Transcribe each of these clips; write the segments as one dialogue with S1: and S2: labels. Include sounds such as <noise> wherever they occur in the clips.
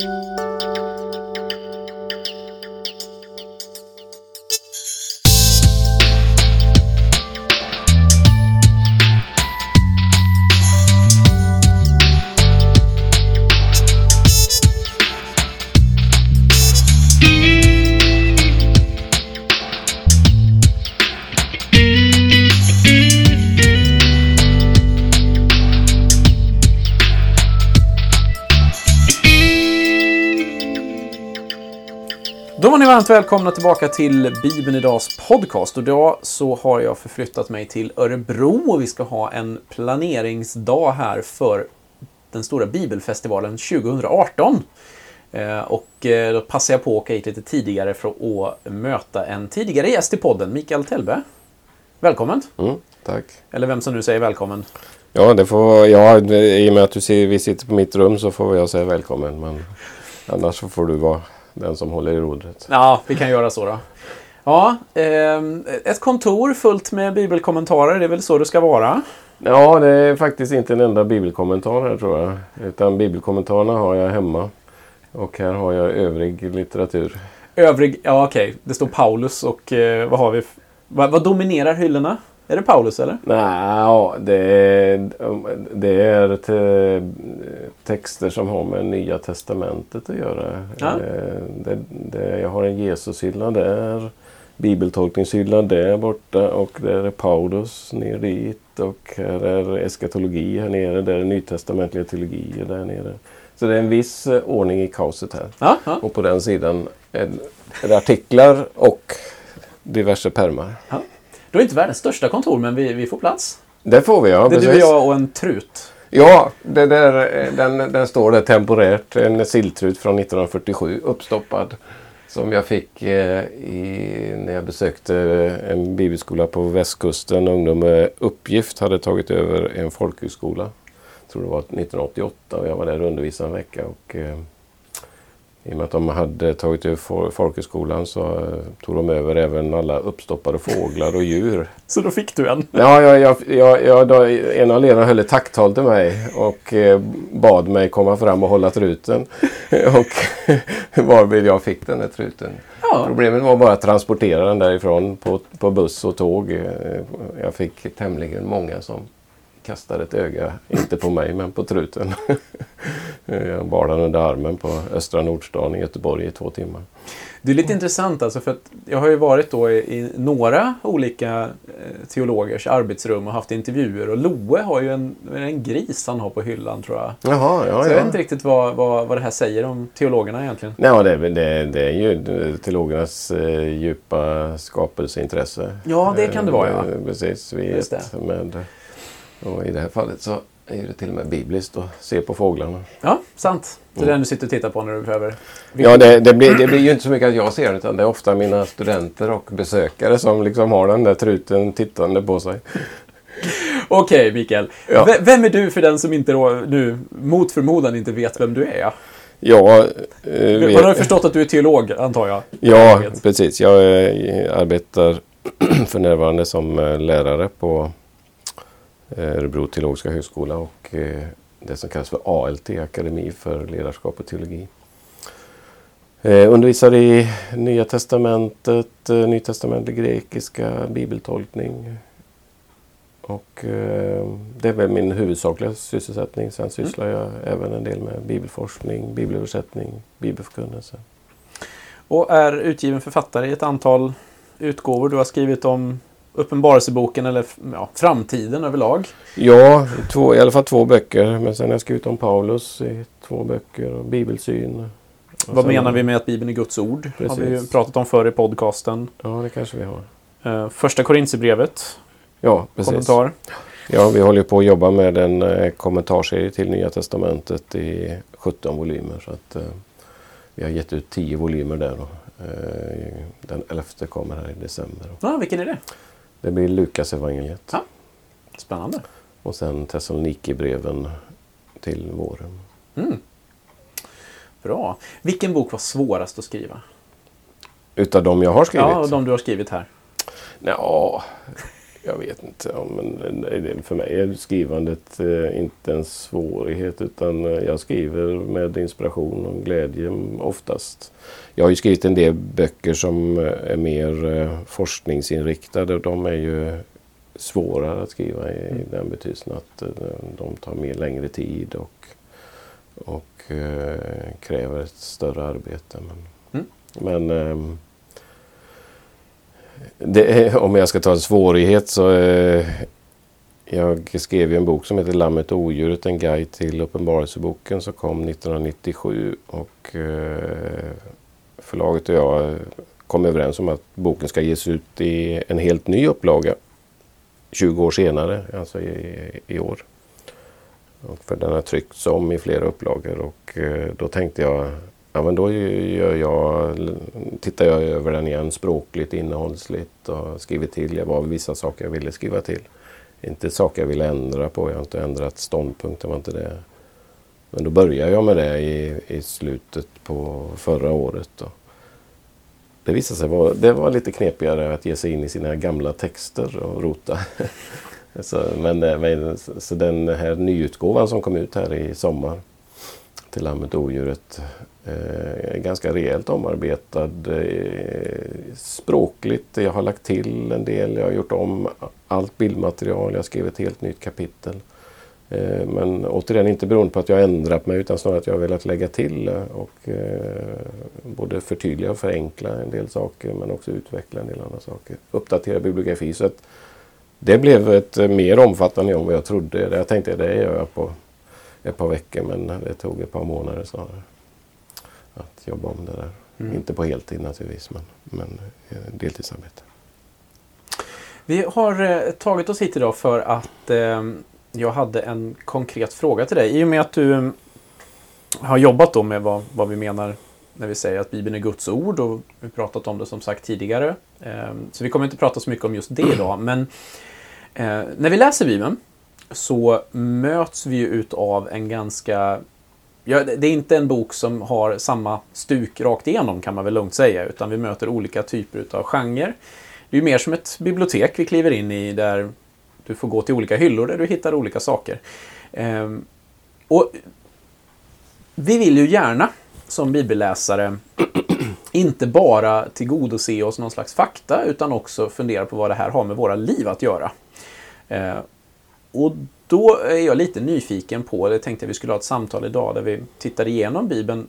S1: Då varmt välkomna tillbaka till Bibeln Idags podcast. Och idag så har jag förflyttat mig till Örebro och vi ska ha en planeringsdag här för den stora bibelfestivalen 2018. Eh, Och eh, då passar jag på att åka hit lite tidigare för att möta en tidigare gäst i podden, Mikael Tellbe. Välkommen!
S2: Mm, tack.
S1: Eller vem som nu säger välkommen.
S2: Ja, det får, ja, i och med att du ser, vi sitter på mitt rum så får jag säga välkommen. Men annars får du vara den som håller i rodret.
S1: Ja, vi kan göra så då. Ja, ehm, ett kontor fullt med bibelkommentarer, det är väl så det ska vara?
S2: Ja, det är faktiskt inte en enda bibelkommentar här tror jag. Utan bibelkommentarerna har jag hemma. Och här har jag övrig litteratur.
S1: Övrig, ja okej, det står Paulus och eh, vad har vi? Vad, vad dominerar hyllorna? Är det Paulus eller?
S2: Nej, ja, det, är- det är te, texter som har med Nya Testamentet att göra.
S1: Ja.
S2: Eh, Det, det, jag har en Jesushylla där. Bibeltolkningshylla där borta och där är Paulus ner dit. Och här är eskatologi här nere. Där är nytestamentliga teologier där nere. Så det är en viss eh, ordning i kaoset här.
S1: Ja, ja.
S2: Och på den sidan är det artiklar och diverse pärmar.
S1: Du är inte världens största kontor, men vi, vi får plats.
S2: Det får vi ja.
S1: Det är du,
S2: precis.
S1: jag och en trut.
S2: Ja, det där, eh, den, den står där temporärt. En silltrut från 1947 uppstoppad. Som jag fick eh, i, när jag besökte en bibelskola på västkusten. Ungdom med uppgift hade tagit över en folkhögskola. Jag tror det var 1988 och jag var där och undervisade en vecka. Och, eh, I och med att de hade tagit över fol- folkhögskolan så eh, tog de över även alla uppstoppade fåglar och djur. <laughs>
S1: Så då fick du en.
S2: Ja, jag, jag, jag, jag, då, en av ledarna höll ett tacktal till mig och eh, bad mig komma fram och hålla truten. <laughs> och <laughs> varvid jag fick den här truten.
S1: Ja,
S2: Problemet var bara att transportera den därifrån på, på buss och tåg. Eh, Jag fick tämligen många som kastade ett öga, inte på mig men på truten. <laughs> jag bar den under armen på Östra Nordstan i Göteborg i två timmar.
S1: det är lite intressant alltså, för att jag har ju varit då i, i några olika eh, teologers arbetsrum och haft intervjuer och Loe har ju en, en gris han har på hyllan tror jag.
S2: Jaha, ja,
S1: Så jag
S2: ja.
S1: vet inte riktigt vad, vad, vad det här säger om teologerna egentligen.
S2: Ja, det, är det, det är ju teologernas eh, djupa skapelseintresse.
S1: Ja, det kan det vara, ja.
S2: Eh, Precis, vi
S1: Just
S2: vet med, och i det här fallet så är det till och med bibliskt att se på fåglarna.
S1: Ja, sant. Det är den du sitter och tittar på när du behöver...
S2: Ja, det, det, blir, det blir ju inte så mycket att jag ser utan det är ofta mina studenter och besökare som liksom har den där truten tittande på sig.
S1: Okej, Mikael.
S2: Ja.
S1: Vem är du för den som inte då, nu mot förmodan inte vet vem du är? Ja?
S2: Eh,
S1: Man har ju förstått att du är teolog, antar jag.
S2: Ja, precis. Jag eh, arbetar <clears throat> för närvarande som eh, lärare på Örebro teologiska högskola och eh, det som kallas för ALT, Akademi för ledarskap och teologi. Eh, Undervisar i Nya Testamentet, eh, Nytestamentlig grekiska, bibeltolkning. Och det är väl min huvudsakliga sysselsättning. Sen sysslar jag även en del med bibelforskning, bibelöversättning, bibelförkunnelse.
S1: Och är utgiven författare i ett antal utgåvor. Du har skrivit om Uppenbarelseboken eller ja, framtiden överlag.
S2: Ja, två, i alla fall två böcker. Men sen har jag skrivit om Paulus i två böcker och bibelsyn. Och
S1: Vad
S2: sen-
S1: menar vi med att Bibeln är Guds ord? har vi ju
S2: Precis.
S1: pratat om förr i podcasten.
S2: Ja, det kanske vi har.
S1: Eh, första Korintierbrevet,
S2: Ja, precis.
S1: kommentar.
S2: Ja, vi håller på att jobba med en eh, kommentarserie till Nya Testamentet i 17 volymer. Så att, eh, vi har gett ut 10 volymer där. Då. Den 11 kommer här i december.
S1: Ja, vilken är det?
S2: Det blir Lukas evangeliet
S1: Ja. Spännande.
S2: och sen Thessalonikerbreven till våren.
S1: Mm. Bra. Vilken bok var svårast att skriva?
S2: Utav de jag har skrivit?
S1: Ja, de du har skrivit här.
S2: Ja, Jag vet inte. Ja, men för mig är skrivandet eh, inte en svårighet utan eh, jag skriver med inspiration och glädje oftast. Jag har ju skrivit en del böcker som är mer forskningsinriktade. De är ju svårare att skriva i, mm. den betydelsen att de tar mer längre tid och, och kräver ett större arbete. Men, mm. men ehm, det, om jag ska ta en svårighet så eh, jag skrev ju en bok som heter Lammet och odjuret, en guide till Uppenbarelseboken som kom 1997 och eh, förlaget och jag kom överens om att boken ska ges ut i en helt ny upplaga 20 år senare, alltså i, i år. Och för den har tryckts om i flera upplagor och eh, då tänkte jag Ja, men då gör jag, tittar jag över den igen språkligt, innehållsligt och skriver till. Det var vissa saker jag ville skriva till. Inte saker jag ville ändra på. Jag har inte ändrat ståndpunkt. Det var inte det. Men då började jag med det i, i slutet på förra året. Då. Det visade sig vara det var lite knepigare att ge sig in i sina gamla texter och rota. <laughs> så, men, eh, men, så den här nyutgåvan som kom ut här i sommar till Lammet och odjuret Eh, ganska rejält omarbetad eh, språkligt. Jag har lagt till en del. Jag har gjort om allt bildmaterial. Jag har skrivit ett helt nytt kapitel. Eh, men återigen inte beroende på att jag har ändrat mig utan snarare att jag har velat lägga till och eh, både förtydliga och förenkla en del saker men också utveckla en del andra saker. Uppdatera bibliografi. Så att det blev ett mer omfattande än vad jag trodde. Jag tänkte det gör jag på ett par veckor men det tog ett par månader snarare att jobba om det där. Mm. Inte på heltid naturligtvis, men, men eh, deltidsarbete.
S1: Vi har eh, tagit oss hit idag för att eh, jag hade en konkret fråga till dig. I och med att du mm, har jobbat då med vad, vad vi menar när vi säger att Bibeln är Guds ord och vi har pratat om det som sagt tidigare. Eh, så vi kommer inte prata så mycket om just det idag. Men eh, när vi läser Bibeln så möts vi ju utav en ganska Ja, det är inte en bok som har samma stuk rakt igenom kan man väl lugnt säga, utan vi möter olika typer utav genrer. Det är ju mer som ett bibliotek vi kliver in i där du får gå till olika hyllor där du hittar olika saker. Ehm, och Vi vill ju gärna som bibelläsare <clears throat> inte bara tillgodose oss någon slags fakta utan också fundera på vad det här har med våra liv att göra. Ehm, och då är jag lite nyfiken på, det tänkte jag vi skulle ha ett samtal idag där vi tittar igenom Bibeln.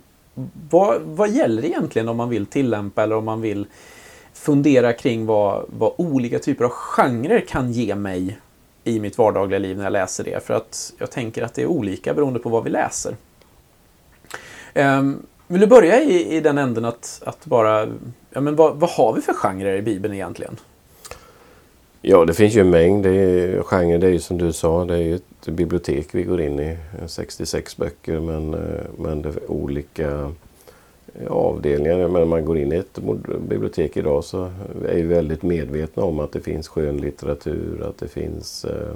S1: Vad, vad gäller egentligen om man vill tillämpa eller om man vill fundera kring vad, vad olika typer av genrer kan ge mig i mitt vardagliga liv när jag läser det. För att jag tänker att det är olika beroende på vad vi läser. Um, vill du börja i, i den änden att, att bara, ja men vad, vad har vi för genrer i Bibeln egentligen?
S2: Ja, det finns ju en mängd. Det är, genre, det är ju som du sa, det är ju ett bibliotek vi går in i. 66 böcker men, eh, men det är olika eh, avdelningar. Men man går in i ett bibliotek idag så är vi väldigt medvetna om att det finns skönlitteratur, att det finns eh,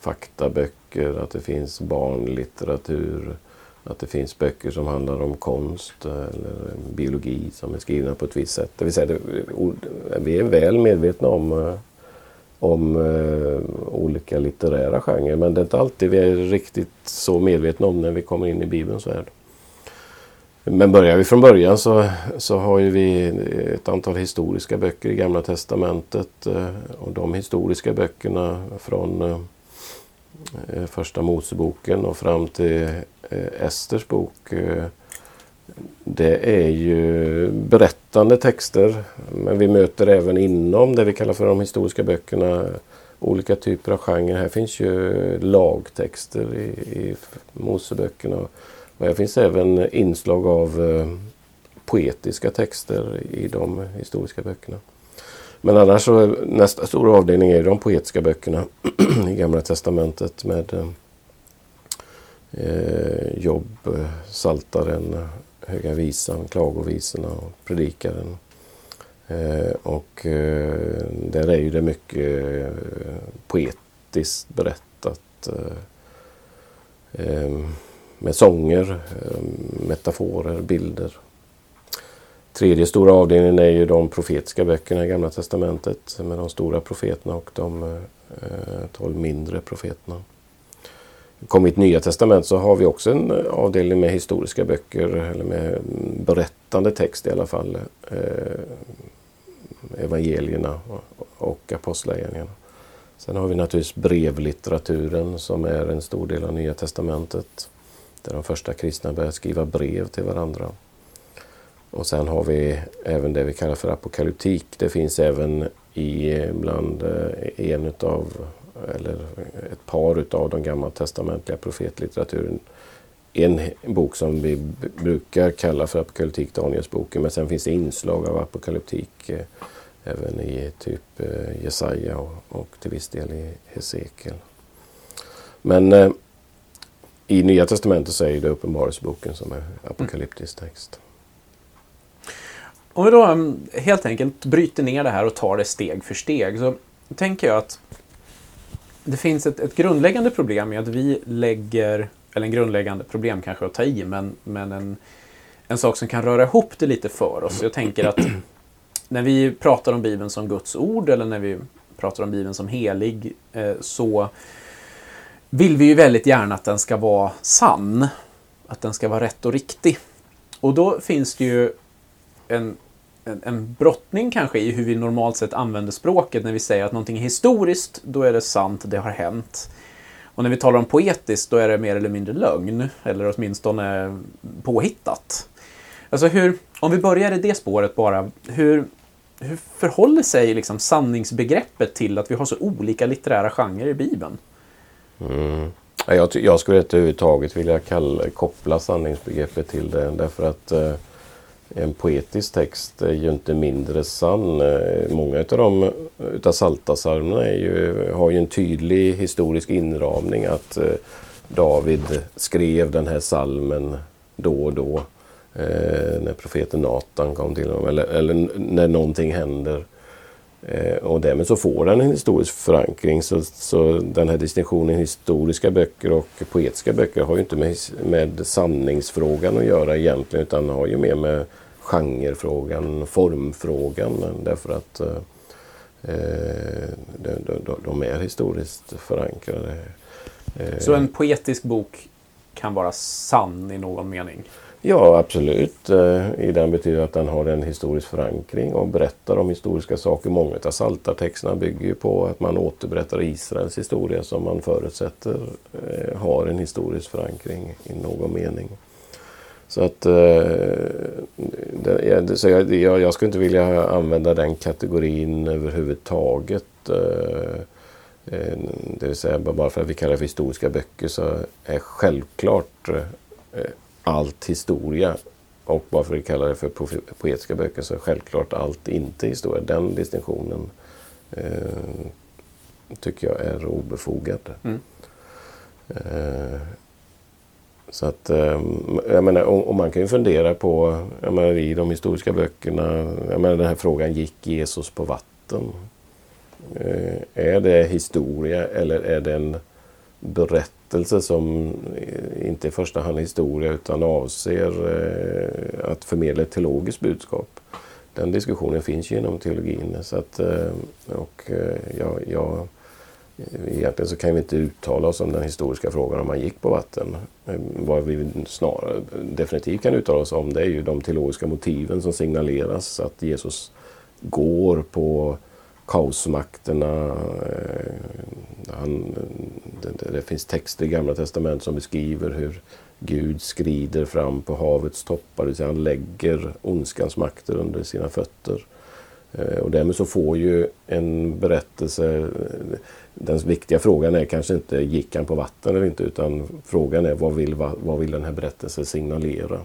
S2: faktaböcker, att det finns barnlitteratur, att det finns böcker som handlar om konst eh, eller biologi som är skrivna på ett visst sätt. Det vill säga, det, vi är väl medvetna om eh, om eh, olika litterära genrer. Men det är inte alltid vi är riktigt så medvetna om när vi kommer in i Bibelns värld. Men börjar vi från början så, så har ju vi ett antal historiska böcker i Gamla Testamentet. Eh, och de historiska böckerna från eh, eh Första Moseboken och fram till eh, Esters bok eh, det är ju berättande texter. Men vi möter även inom det vi kallar för de historiska böckerna olika typer av genrer. Här finns ju lagtexter i, i Moseböckerna. Och här finns även inslag av eh, poetiska texter i de historiska böckerna. Men annars så nästa stora avdelning är de poetiska böckerna <clears throat> i Gamla Testamentet med eh, Jobb, eh, Saltaren, Höga visan, Klagovisorna och Predikaren. Eh, och eh, där är ju det mycket eh, poetiskt berättat. Med sånger, metaforer, bilder. Tredje stora avdelningen är ju de profetiska böckerna i Gamla Testamentet med de stora profeterna och de tolv mindre profeterna. Kommit Nya Testament så har vi också en eh, avdelning med historiska böcker eller med mm, berättande text i alla fall. Eh, evangelierna och apostlagärningarna. Sen har vi naturligtvis brevlitteraturen som är en stor del av Nya Testamentet. Där de första kristna började skriva brev till varandra. Och sen har vi även det vi kallar för apokalyptik. Det finns även i eh, bland eh, en utav eller ett par utav de gammaltestamentliga profetlitteraturen. En bok som vi brukar kalla för apokalyptik, Danielsboken, men sen finns det inslag av apokalyptik eh, även i typ eh, Jesaja och, och till viss del i Hesekiel. Men eh, i Nya Testamentet så är det Uppenbarelseboken som är apokalyptisk text.
S1: Om vi då mm, helt enkelt bryter ner det här och tar det steg för steg så tänker jag att det finns ett, ett grundläggande problem med att vi lägger, eller en grundläggande problem kanske att ta i, men, men en, en sak som kan röra ihop det lite för oss. Jag tänker att när vi pratar om Bibeln som Guds ord eller när vi pratar om Bibeln som helig eh, så vill vi ju väldigt gärna att den ska vara sann. Att den ska vara rätt och riktig. Och då finns det ju en, en, en brottning kanske i hur vi normalt sett använder språket. När vi säger att någonting är historiskt, då är det sant, det har hänt. Och när vi talar om poetiskt, då är det mer eller mindre lögn. Eller åtminstone påhittat. Alltså hur, om vi börjar i det spåret bara, hur, hur förhåller sig liksom sanningsbegreppet till att vi har så olika litterära genrer i Bibeln?
S2: Mm. Jag, jag skulle inte överhuvudtaget vilja kalla, koppla sanningsbegreppet till det därför att eh, en poetisk text är ju inte mindre sann. Eh, många av de, utav Saltasarmerna har ju en tydlig historisk inramning att eh, David skrev den här salmen då och då. Eh, när profeten Natan kom till honom eller, eller när någonting händer. Och därmed så får den en historisk förankring. Så, så den här distinktionen historiska böcker och poetiska böcker har ju inte med, med sanningsfrågan att göra egentligen utan har ju mer med genrefrågan, formfrågan. Därför att eh, eh de, de, de, är historiskt förankrade.
S1: Eh, så en poetisk bok kan vara sann i någon mening?
S2: Ja, absolut. Eh, I den betyder att den har en historisk förankring och berättar om historiska saker. Många av saltartexterna bygger ju på att man återberättar Israels historia som man förutsätter har en historisk förankring i någon mening. Så att eh, så jag, jag, skulle inte vilja använda den kategorin överhuvudtaget. Det vill säga bara för att vi kallar det för historiska böcker så är självklart allt historia. Och bara för att kalla det för poetiska böcker så är självklart allt inte historia. Den distinktionen eh, tycker jag är obefogad. Mm. Eh, så att, ehm, jag menar, och, man kan ju fundera på, jag menar, i de historiska böckerna, jag menar den här frågan, gick Jesus på vatten? Eh, är det historia eller är det en berättelse som inte i första hand är historia utan avser eh, att förmedla ett teologiskt budskap. Den diskussionen finns ju inom teologin. Så att, eh, och jag, jag, egentligen så kan vi inte uttala oss om den historiska frågan om man gick på vatten. Eh, vad vi snarare definitivt kan uttala oss om det är ju de teologiska motiven som signaleras att Jesus går på kaosmakterna. Eh, han, det, det, finns texter i Gamla Testamentet som beskriver hur Gud skrider fram på havets toppar. Det vill säga han lägger ondskans makter under sina fötter. Eh, och därmed så får ju en berättelse, den viktiga frågan är kanske inte gick han på vatten eller inte utan frågan är vad vill, vad vill den här berättelsen signalera?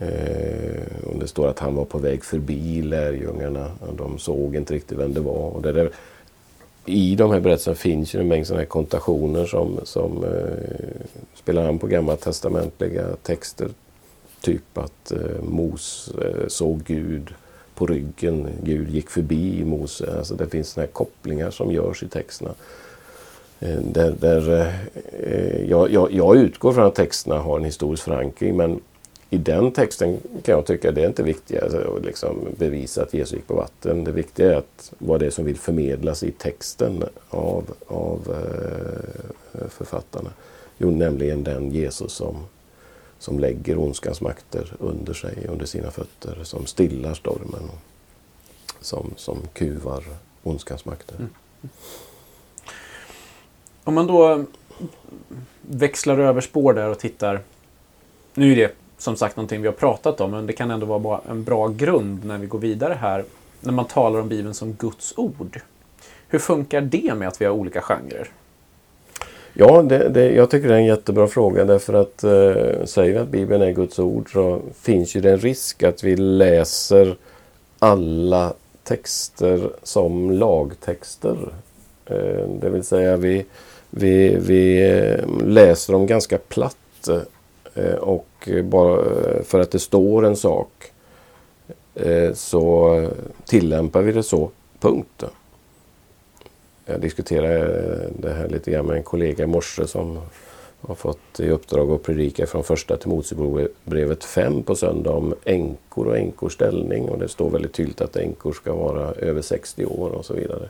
S2: Eh, och det står att han var på väg förbi lärjungarna. De såg inte riktigt vem det var. Och det där, I de här berättelserna finns ju en mängd sådana här kontationer som, som eh, spelar an på gamla testamentliga texter. Typ att eh, Mos eh, såg Gud på ryggen. Gud gick förbi Mose. Alltså det finns sådana här kopplingar som görs i texterna. Eh, där, där, eh, jag, jag, jag utgår från att texterna har en historisk förankring men i den texten kan jag tycka det är inte viktigt att eh, liksom bevisa att Jesus gick på vatten. Det viktiga är att vad det är som vill förmedlas i texten av, av författarna. Jo, nämligen den Jesus som, som lägger ondskans makter under sig, under sina fötter, som stillar stormen, som, som kuvar ondskans makter. Mm.
S1: Om man då växlar över spår där och tittar. Nu är det som sagt någonting vi har pratat om, men det kan ändå vara en bra grund när vi går vidare här. När man talar om Bibeln som Guds ord. Hur funkar det med att vi har olika genrer?
S2: Ja, det, det, jag tycker det är en jättebra fråga därför att eh, säger vi att Bibeln är Guds ord så finns ju det en risk att vi läser alla texter som lagtexter. Eh, det vill säga vi, vi, vi eh, läser dem ganska platt eh, och bara eh, för att det står en sak eh, så tillämpar vi det så, punkt. Jag diskuterade det här lite grann med en kollega i morse som har fått i uppdrag att predika från första till Mosebrevet 5 på söndag om änkor och änkors ställning. Och det står väldigt tydligt att änkor ska vara över 60 år och så vidare.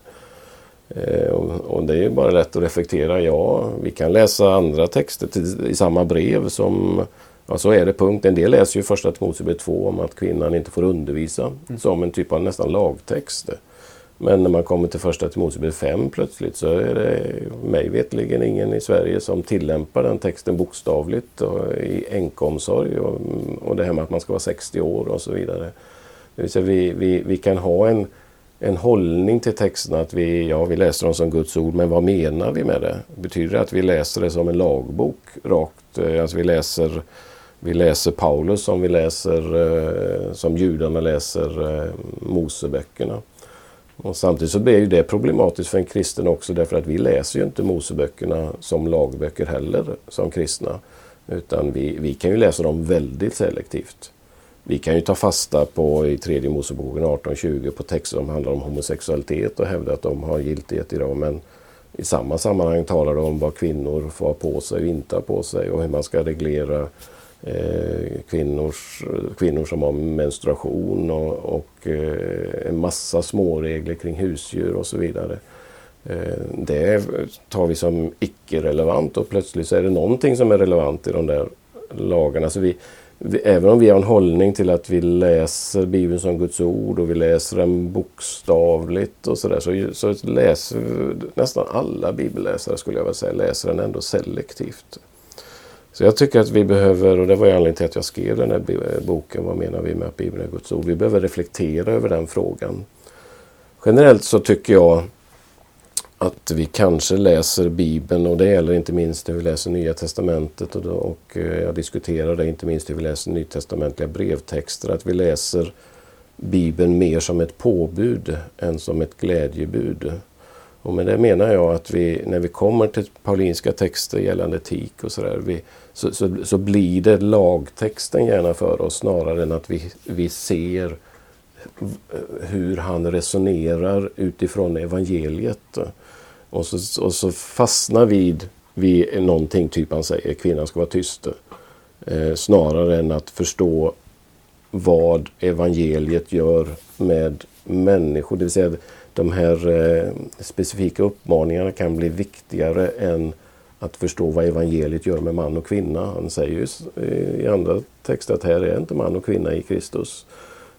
S2: Eh, och det är ju bara lätt att reflektera. Ja, vi kan läsa andra texter i samma brev som Ja, så är det punkt. En del läser ju första Mosebrevet 2 om att kvinnan inte får undervisa mm. som en typ av nästan lagtext. Men när man kommer till första Timoteusbrevet 5 plötsligt så är det mig vetligen ingen i Sverige som tillämpar den texten bokstavligt och i enkomsorg och, och det här med att man ska vara 60 år och så vidare. Det vill säga vi, vi, vi kan ha en en hållning till texterna att vi, ja, vi läser dem som Guds ord, men vad menar vi med det? Betyder det att vi läser det som en lagbok rakt? Eh, alltså vi läser, vi läser Paulus som vi läser, eh, som judarna läser eh, Moseböckerna. Och samtidigt så blir ju det problematiskt för en kristen också därför att vi läser ju inte Moseböckerna som lagböcker heller som kristna. Utan vi, vi kan ju läsa dem väldigt selektivt. Vi kan ju ta fasta på i tredje Moseboken 18.20 på texter som handlar om homosexualitet och hävda att de har giltighet idag. Men i samma sammanhang talar de om vad kvinnor får ha på sig och inte ha på sig och hur man ska reglera Eh, kvinnors, kvinnor som har menstruation och, och eh, en massa småregler kring husdjur och så vidare. Eh, det tar vi som icke-relevant och plötsligt så är det någonting som är relevant i de där lagarna. Så vi, även om vi har en hållning till att vi läser Bibeln som Guds ord och vi läser den bokstavligt och sådär så, så läser nästan alla bibelläsare skulle jag vilja säga läser den ändå selektivt. Så jag tycker att vi behöver, och det var ju anledningen till att jag skrev den här boken, vad menar vi med att Bibeln är Guds ord? Vi behöver reflektera över den frågan. Generellt så tycker jag att vi kanske läser Bibeln och det gäller inte minst när vi läser Nya Testamentet och, då, och eh, jag diskuterar det inte minst när vi läser nytestamentliga brevtexter, att vi läser Bibeln mer som ett påbud än som ett glädjebud. Och med det menar jag att vi, när vi kommer till paulinska texter gällande etik och sådär, så, så, så, blir det lagtexten gärna för oss snarare än att vi, vi ser hur han resonerar utifrån evangeliet. Och så, och så fastnar vid, vid någonting, typ han säger, kvinnan ska vara tyst. Eh, snarare än att förstå vad evangeliet gör med människor. Det vill säga de här eh, specifika uppmaningarna kan bli viktigare än att förstå vad evangeliet gör med man och kvinna. Han säger ju i andra texter att här är inte man och kvinna i Kristus.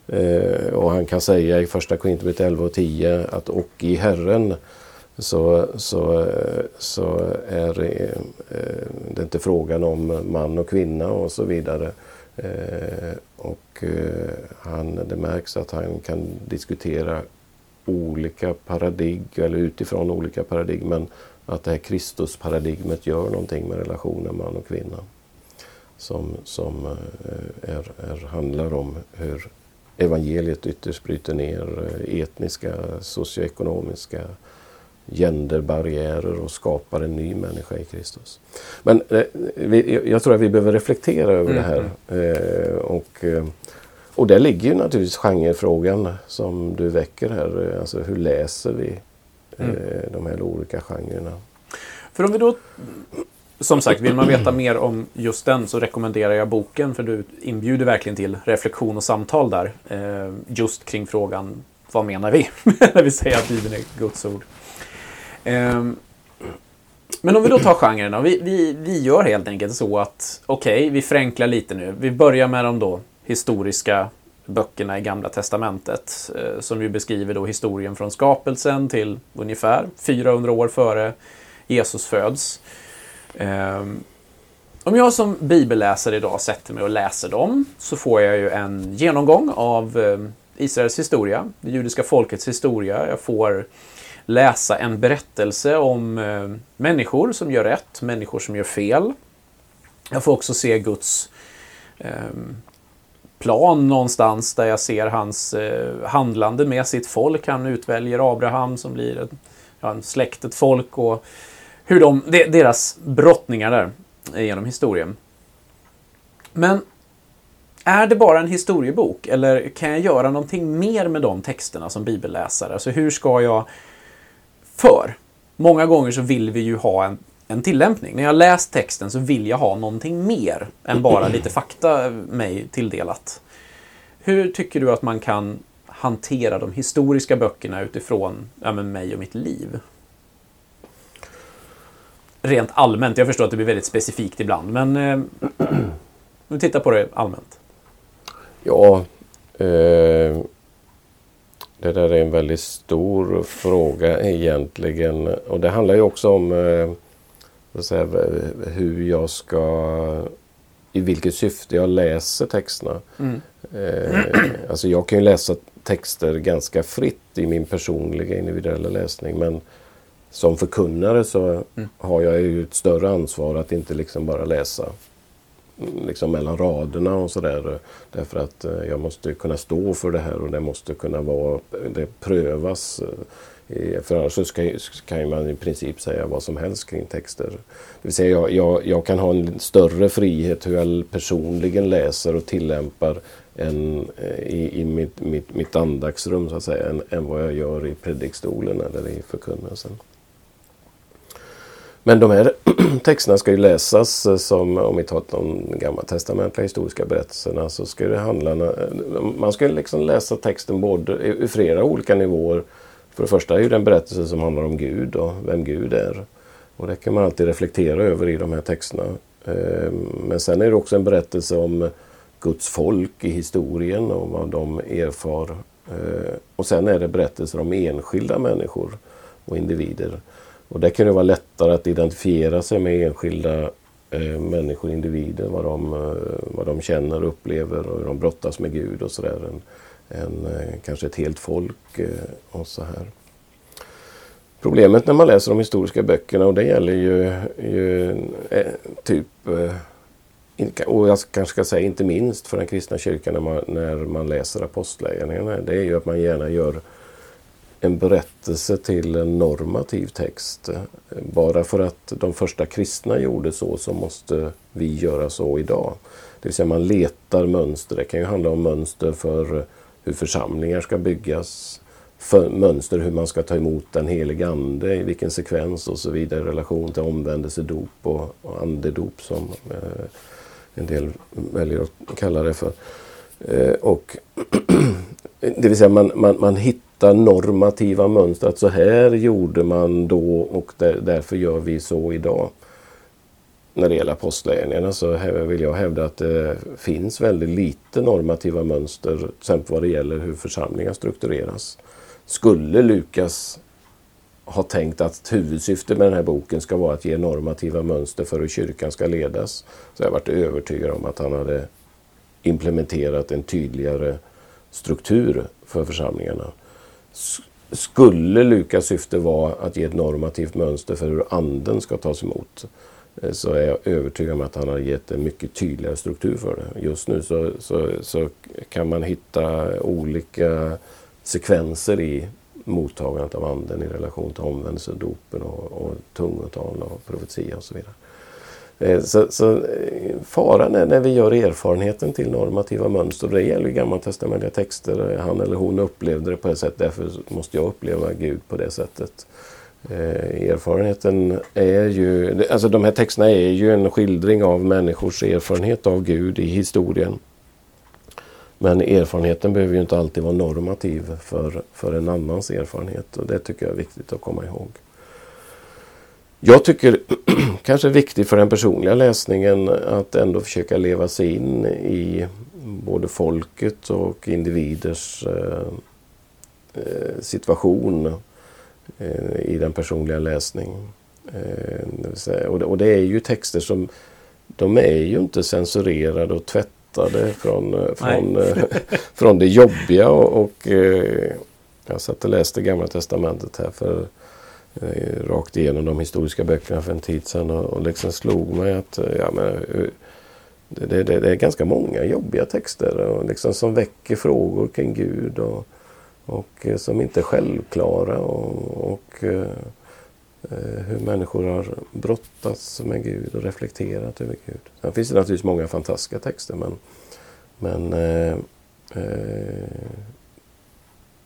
S2: Eh, och han kan säga i första Korinthierbrevet 11 och 10 att och i Herren så, så, så är eh, eh, det inte frågan om man och kvinna och så vidare. Eh, och eh, han, det märks att han kan diskutera olika paradigm eller utifrån olika paradigmen att det här Kristusparadigmet gör någonting med relationen man och kvinna. Som, som eh, är, är, handlar om hur evangeliet ytterst bryter ner eh, etniska, socioekonomiska genderbarriärer och skapar en ny människa i Kristus. Men eh, vi, jag tror att vi behöver reflektera över mm. det här. Eh, och, eh, och där ligger ju naturligtvis genrefrågan som du väcker här. Alltså hur läser vi mm. de här olika genrerna?
S1: För om vi då som sagt, vill man veta mer om just den så rekommenderar jag boken för du inbjuder verkligen till reflektion och samtal där. Eh, just kring frågan, vad menar vi <laughs> när vi säger att Bibeln är Guds ord? Eh, men om vi då tar genrerna. Vi, vi, vi gör helt enkelt så att, okej, okay, vi förenklar lite nu. Vi börjar med de då historiska böckerna i Gamla Testamentet eh, som ju beskriver då historien från skapelsen till ungefär 400 år före Jesus föds. Ehm, om jag som bibelläsare idag sätter mig och läser dem så får jag ju en genomgång av eh, Israels historia, det judiska folkets historia. Jag får läsa en berättelse om eh, människor som gör rätt, människor som gör fel. Jag får också se Guds ehm, plan någonstans där jag ser hans eh, handlande med sitt folk. Han utväljer Abraham som blir ett, ja, en släktet folk och hur de, deras brottningar där genom historien. Men är det bara en historiebok eller kan jag göra någonting mer med de texterna som bibelläsare? Alltså hur ska jag... För många gånger så vill vi ju ha en, en tillämpning. När jag läst texten så vill jag ha någonting mer än bara <clears throat> lite fakta mig tilldelat. Hur tycker du att man kan hantera de historiska böckerna utifrån ja, mig och mitt liv? Rent allmänt. Jag förstår att det blir väldigt specifikt ibland, men eh, <clears throat> vi tittar på det allmänt.
S2: Ja, eh, det där är en väldigt stor fråga egentligen. Och det handlar ju också om eh, säga, hur jag ska i vilket syfte jag läser texterna. Mm. Eh, alltså jag kan ju läsa texter ganska fritt i min personliga individuella läsning men som förkunnare så mm. har jag ju ett större ansvar att inte liksom bara läsa liksom mellan raderna och sådär. Därför att eh, jag måste kunna stå för det här och det måste kunna vara, det prövas. För annars så kan man i princip säga vad som helst kring texter. Det vill säga jag, jag, jag kan ha en större frihet hur jag personligen läser och tillämpar en, eh, i, i mitt, mitt, mitt andaktsrum så att säga, än, än vad jag gör i predikstolen eller i förkunnelsen. Men de här <clears throat> texterna ska ju läsas eh, som, om vi tar de gammaltestamentliga historiska berättelserna, så ska det handla... Eh, man ska liksom läsa texten både i flera olika nivåer. För det första är ju det en berättelse som handlar om Gud och vem Gud är. Och det kan man alltid reflektera över i de här texterna. Ehm, men sen är det också en berättelse om Guds folk i historien och vad de erfar. Ehm, och sen är det berättelser om enskilda människor och individer. Och det kan det vara lättare att identifiera sig med enskilda ehm, människor människor, individer, vad de, eh, vad de känner och upplever och hur de brottas med Gud och sådär. Än, eh, kanske ett helt folk eh, och så här. Problemet när man läser de historiska böckerna och det gäller ju, ju eh, typ och jag kanske ska säga inte minst för den kristna kyrkan när man, när man läser apostlagärningarna. Det är ju att man gärna gör en berättelse till en normativ text. Bara för att de första kristna gjorde så, så måste vi göra så idag. Det vill säga man letar mönster. Det kan ju handla om mönster för hur församlingar ska byggas, för mönster hur man ska ta emot den helige Ande, i vilken sekvens och så vidare i relation till omvändelsedop och, och andedop som eh, en del väljer att kalla det för. Eh, och <clears throat> det vill säga man, man, man hittar normativa mönster. Att så här gjorde man då och därför gör vi så idag. När det gäller apostlagärningarna så vill jag hävda att det finns väldigt lite normativa mönster, till exempel vad det gäller hur församlingar struktureras. Skulle Lukas ha tänkt att huvudsyftet med den här boken ska vara att ge normativa mönster för hur kyrkan ska ledas, så har jag varit övertygad om att han hade implementerat en tydligare struktur för församlingarna. Skulle Lukas syfte vara att ge ett normativt mönster för hur anden ska tas emot Eh, så är jag övertygad om att han har gett en mycket tydligare struktur för det. Just nu så, så, så kan man hitta olika sekvenser i mottagandet av anden i relation till omvändelsedopen och, och tungotal och profetia och så vidare. Eh, så, så eh, faran är när vi gör erfarenheten till normativa mönster. Det gäller gammaltestamentliga texter. Han eller hon upplevde det på det sättet, därför måste jag uppleva Gud på det sättet. Eh, erfarenheten är ju, alltså de här texterna är ju en skildring av människors erfarenhet av Gud i historien. Men erfarenheten behöver ju inte alltid vara normativ för, för en annans erfarenhet och det tycker jag är viktigt att komma ihåg. Jag tycker <clears throat> kanske är viktigt för den personliga läsningen att ändå försöka leva sig in i både folket och individers eh, eh situation i den personliga läsningen. Eh, och, det, är ju texter som de är ju inte censurerade och tvättade från, eh, från, eh, <laughs> från det jobbiga. Och, och jag satt och läste Gamla Testamentet här för rakt igenom de historiska böckerna för en tid sedan och, och liksom slog mig att ja, men, det, det, det, är ganska många jobbiga texter och liksom som väcker frågor kring Gud och, och eh, som inte är självklara. Och, och eh, eh, hur människor har brottats med Gud och reflekterat över Gud. Sen finns det naturligtvis många fantastiska texter men, men eh, eh,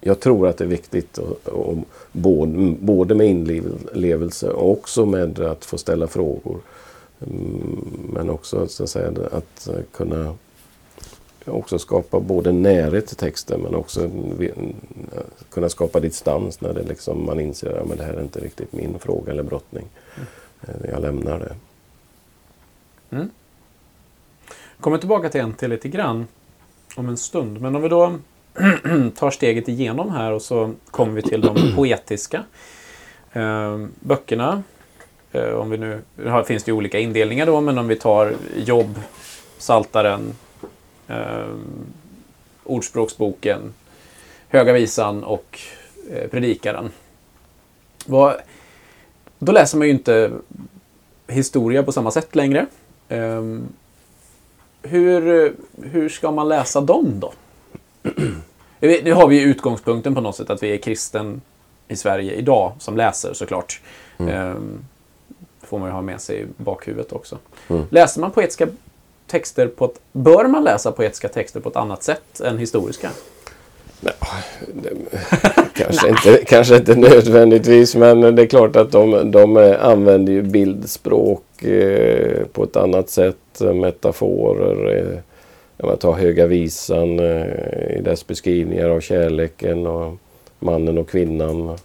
S2: jag tror att det är viktigt och, och både, både med inlevelse och också med att få ställa frågor. Mm, men också så att, säga, att kunna också skapa både närhet till texten men också kunna skapa distans när det liksom man inser att det här är inte riktigt min fråga eller brottning. Mm. Jag lämnar det.
S1: Mm. Kommer tillbaka till till lite grann om en stund. Men om vi då <clears throat> tar steget igenom här och så kommer vi till de <clears throat> poetiska eh, böckerna. Eh, om vi nu, här finns det ju olika indelningar då, men om vi tar Jobb, Saltaren, eh, Ordspråksboken, Höga visan och eh, Predikaren. Vad, då läser man ju inte historia på samma sätt längre. Eh, hur, hur ska man läsa dem då? <clears throat> Nu har vi utgångspunkten på något sätt att vi är kristen i Sverige idag som läser såklart. Mm. Ehm, får man ju ha med sig i bakhuvudet också. Mm. Läser man poetiska texter på ett... Bör man läsa poetiska texter på ett annat sätt än historiska?
S2: Nej, <laughs> kanske, inte, kanske inte nödvändigtvis men det är klart att de, de använder ju bildspråk eh, på ett annat sätt. Metaforer. Eh, man tar Höga Visan eh, i dess beskrivningar av kärleken och mannen och kvinnan.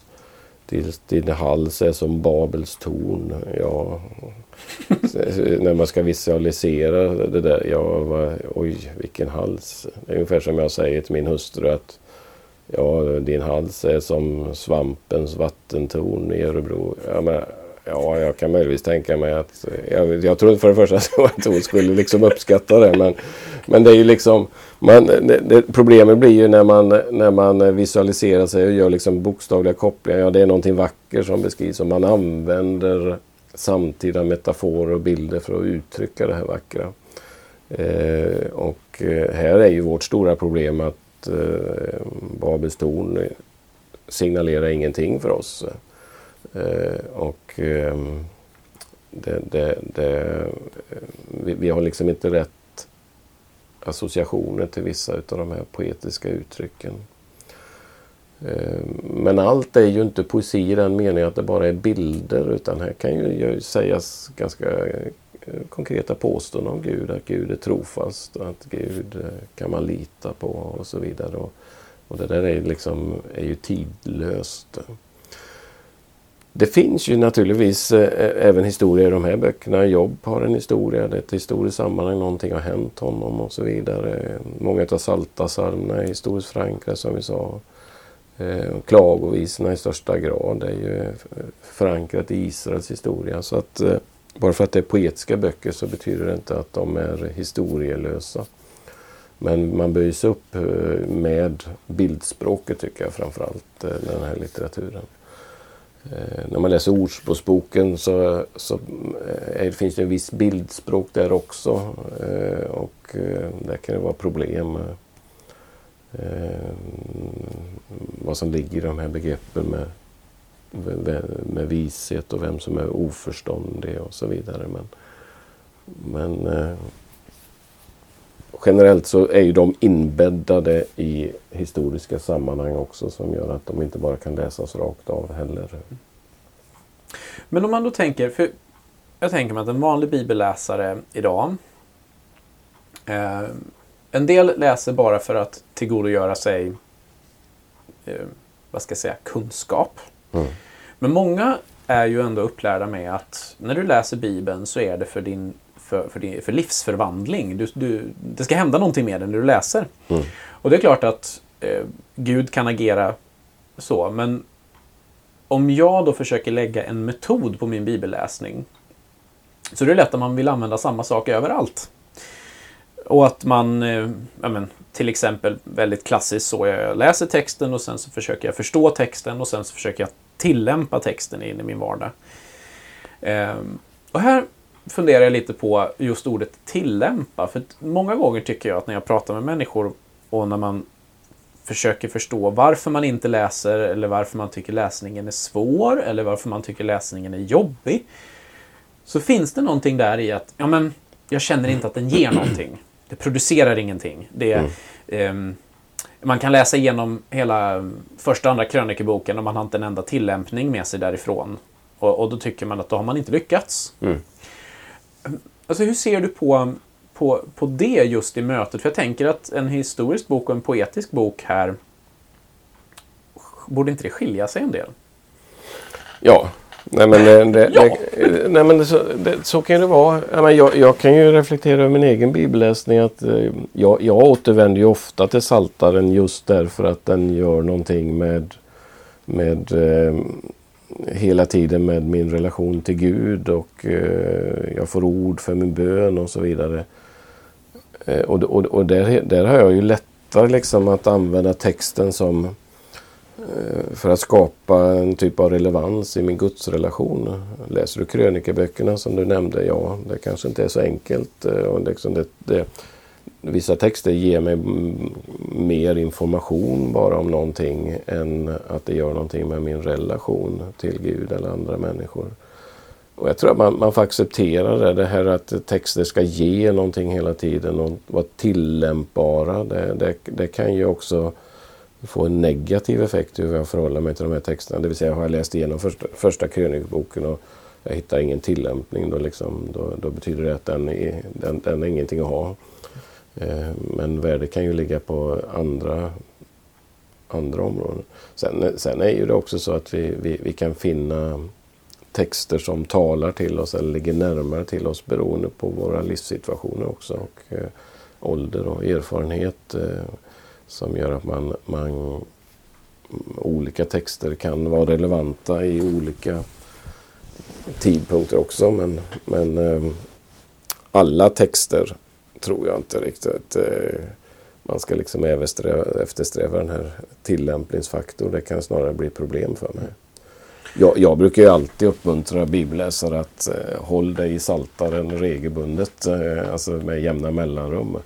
S2: Din, din hals är som Babels torn. Ja, <laughs> när man ska visualisera det där. Jag var, oj, vilken hals. Det är ungefär som jag säger till min hustru att ja, din hals är som svampens vattentorn i Örebro. Ja, men, ja jag kan möjligtvis tänka mig att... Jag, jag tror för det första att <laughs> hon skulle liksom uppskatta det. Men, men det är ju liksom... Man, det, det, problemet blir ju när man, när man visualiserar sig och gör liksom bokstavliga kopplingar. Ja, det är någonting vackert som beskrivs och man använder samtida metaforer och bilder för att uttrycka det här vackra. Eh, och eh, här är ju vårt stora problem att eh, Babels torn signalerar ingenting för oss. Eh, och eh, det, det, det, vi, vi, har liksom inte rätt associationer till vissa av de här poetiska uttrycken. Eh, men allt är ju inte poesi i den meningen att det bara är bilder utan här kan ju sägas ganska eh, konkreta påståenden om Gud. Att Gud är trofast och att Gud eh, kan man lita på och så vidare. Och, och det där är, liksom, är ju tidlöst. Det finns ju naturligtvis även historier i de här böckerna. Jobb har en historia, det är ett historiskt sammanhang, någonting har hänt honom och så vidare. Många av saltasarmerna är historiskt förankrade som vi sa. Eh, klagovisorna i största grad är ju förankrat i Israels historia. Så att eh, bara för att det är poetiska böcker så betyder det inte att de är historielösa. Men man böjs upp eh, med bildspråket tycker jag framförallt, eh, den här litteraturen. Eh, när man läser Ordspråksboken så, så eh, är, finns det en viss bildspråk där också. Eh, och eh, där kan det vara problem eh, vad som ligger i de här begreppen med, med, vishet och vem som är oförståndig och så vidare. Men, men eh, generellt så är ju de inbäddade i historiska sammanhang också som gör att de inte bara kan läsas rakt av heller.
S1: Men om man då tänker, för jag tänker mig att en vanlig bibelläsare idag eh, en del läser bara för att tillgodogöra sig eh, vad ska jag säga, kunskap.
S2: Mm.
S1: Men många är ju ändå upplärda med att när du läser Bibeln så är det för din för, för, din, för livsförvandling. Du, du, det ska hända någonting med den när du läser.
S2: Mm.
S1: Och det är klart att eh, Gud kan agera så, men om jag då försöker lägga en metod på min bibelläsning så är det lätt att man vill använda samma sak överallt. Och att man, eh, ja men, till exempel väldigt klassiskt så, jag läser texten och sen så försöker jag förstå texten och sen så försöker jag tillämpa texten in i min vardag. Eh, och här funderar jag lite på just ordet tillämpa. För många gånger tycker jag att när jag pratar med människor och när man försöker förstå varför man inte läser eller varför man tycker läsningen är svår eller varför man tycker läsningen är jobbig. Så finns det någonting där i att ja, men, jag känner inte att den ger någonting. Det producerar ingenting. Det, mm. eh, man kan läsa igenom hela första och andra krönikeboken och man har inte en enda tillämpning med sig därifrån. Och, och då tycker man att då har man inte lyckats.
S2: Mm.
S1: Alltså hur ser du på, på, på det just i mötet? För jag tänker att en historisk bok och en poetisk bok här borde inte det skilja sig en del?
S2: Ja, nej men, det, det, ja. det, nej, men så, så, kan det vara. Jag, jag, kan ju reflektera över min egen bibelläsning. Att eh, jag, jag återvänder ju ofta till Saltaren just därför att den gör någonting med, med eh, hela tiden med min relation till Gud och eh, jag får ord för min bön och så vidare. Eh, och och, och där, där har jag ju lättare liksom att använda texten som Eh, för att skapa en typ av relevans i min gudsrelation. Läser du krönikeböckerna som du nämnde? Ja, det kanske inte är så enkelt. Eh, och liksom det, det, vissa texter ger mig mer information bara om någonting än att det gör någonting med min relation till Gud eller andra människor. Och jag tror att man, man får acceptera det, det här att texter ska ge någonting hela tiden och vara tillämpbara. Det, det, det kan ju också få en negativ effekt hur jag förhåller mig till de här texterna. Det vill säga har jag läst igenom första, första krönikboken och jag hittar ingen tillämpning då, liksom, då, då betyder det att den är, den, den är ingenting att ha. Eh, men värdet kan ju ligga på andra, andra områden. Sen, sen är ju det också så att vi, vi, vi kan finna texter som talar till oss eller ligger närmare till oss beroende på våra livssituationer också. Och eh, ålder och erfarenhet eh, som gör att man, man olika texter kan vara relevanta i olika tidpunkter också. Men, men eh, alla texter tror jag inte riktigt. Eh, man ska liksom eftersträva den här tillämpningsfaktorn. Det kan snarare bli problem för mig. Jag, jag brukar ju alltid uppmuntra bibelläsare att eh, håll dig i saltaren regelbundet, eh, alltså med jämna mellanrum.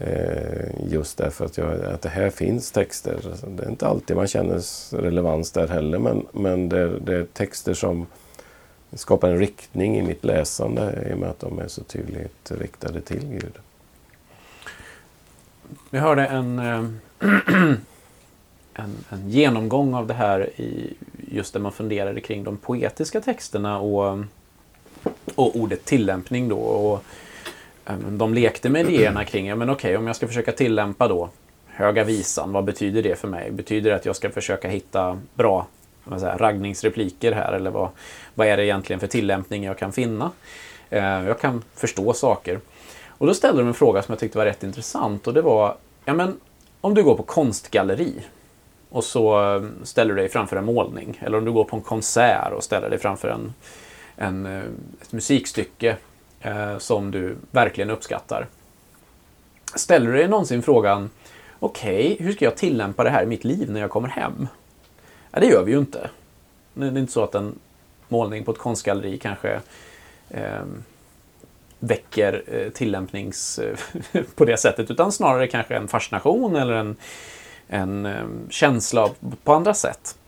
S2: Eh, just därför att, jag, att det här finns texter. Alltså, det är inte alltid man känner relevans där heller, men, men det, det är texter som skapar en riktning i mitt läsande i och med att de är så tydligt riktade till Gud.
S1: Vi hörde en, eh, <clears throat> en, en, genomgång av det här i just där man funderade kring de poetiska texterna och, och ordet tillämpning då. Och, de lekte med idéerna kring, ja men okej, om jag ska försöka tillämpa då Höga Visan, vad betyder det för mig? Betyder det att jag ska försöka hitta bra säga, raggningsrepliker här eller vad, vad är det egentligen för tillämpning jag kan finna? Eh, jag kan förstå saker. Och då ställde de en fråga som jag tyckte var rätt intressant och det var, ja men om du går på konstgalleri och så eh, ställer du dig framför en målning eller om du går på en konsert och ställer dig framför en, en, eh, ett musikstycke eh, som du verkligen uppskattar. Ställer du dig någonsin frågan, okej, okay, hur ska jag tillämpa det här i mitt liv när jag kommer hem? Ja, det gör vi ju inte. Det är inte så att en målning på ett konstgalleri kanske eh, väcker eh, tillämpnings eh, <laughs> på det sättet utan snarare kanske en fascination eller en, en eh, känsla på andra sätt.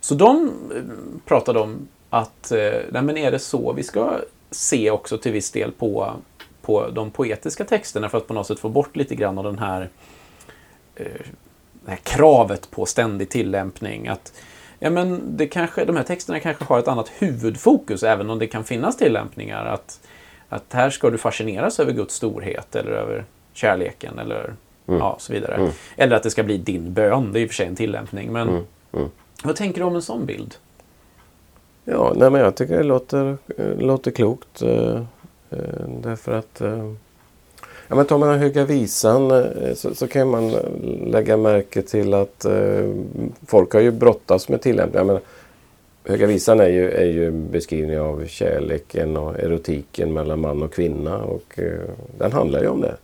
S1: Så de eh, pratade om att eh, nej, men är det så vi ska se också till viss del på, på de poetiska texterna för att på något sätt få bort lite grann av den här, eh, det här kravet på ständig tillämpning. Att Ja, men det kanske, de här texterna kanske har ett annat huvudfokus, även om det kan finnas tillämpningar. Att, att här ska du fascineras över Guds storhet eller över kärleken eller mm. ja, så vidare. Mm. Eller att det ska bli din bön, det är i och för sig en tillämpning. Men mm. mm. vad tänker du om en sån bild?
S2: Ja, nej, men jag tycker det låter, eh, låter klokt. Eh, eh, därför att eh, Ja, men tar man den Höga Visan eh, så, så, kan man eh, lägga märke till att folk har ju brottats med tillämpningar. Men Höga Visan är ju, är ju beskrivning av kärleken och erotiken mellan man och kvinna och eh, den handlar ju om det.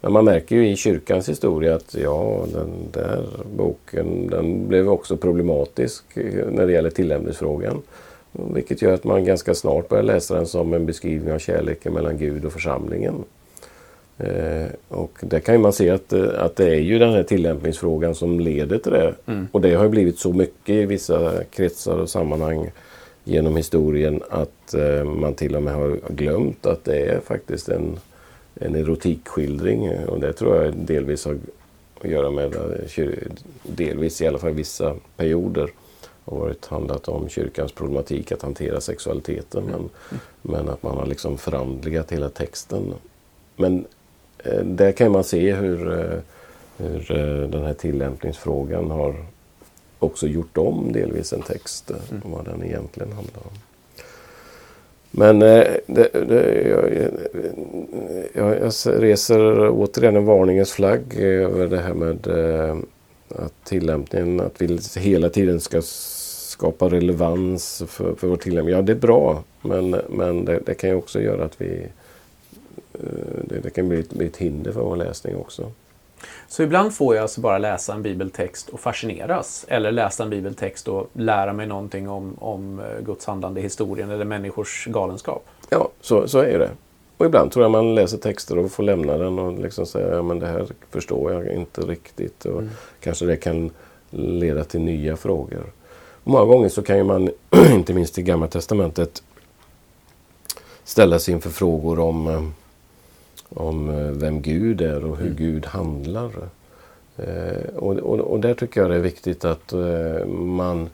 S2: Men man märker ju i kyrkans historia att ja, den där boken den blev också problematisk när det gäller tillämpningsfrågan. Vilket gör att man ganska snart börjar läsa den som en beskrivning av kärleken mellan Gud och församlingen. Eh, och där kan man se att, eh, att det är ju den här tillämpningsfrågan som leder till det. Mm. Och det har blivit så mycket i vissa kretsar och sammanhang genom historien att eh, man till och med har glömt att det är faktiskt en, en erotikskildring. Och det tror jag delvis har att göra med, eh, delvis i alla fall vissa perioder, har varit handlat om kyrkans problematik att hantera sexualiteten. Men, men att man har liksom förandligat hela texten. Men Eh, där kan man se hur, eh, hur eh, den här tillämpningsfrågan har också gjort om delvis en text, mm. vad den egentligen handlar om. Men eh, det, det, jag, eh, jag, jag, reser återigen en varningens flagg över det här med att tillämpningen, att vi hela tiden ska skapa relevans för, för vår tillämpning. Ja, det är bra, men, men det, det kan ju också göra att vi Eh, det, det kan bli ett, bli ett hinder för vår läsning också.
S1: Så ibland får jag alltså bara läsa en bibeltext och fascineras. Eller läsa en bibeltext och lära mig någonting om, om eh, Guds handlande i historien eller människors galenskap.
S2: Ja, så, så är det. Och ibland tror jag man läser texter och får lämna den och liksom säga ja men det här förstår jag inte riktigt. Och mm. Kanske det kan leda till nya frågor. Många gånger så kan ju man, <clears throat> inte minst i Gamla Testamentet, ställa sig inför frågor om eh, om eh, vem Gud är och hur mm. Gud handlar. Eh, och, och, och, där tycker jag det är viktigt att eh, man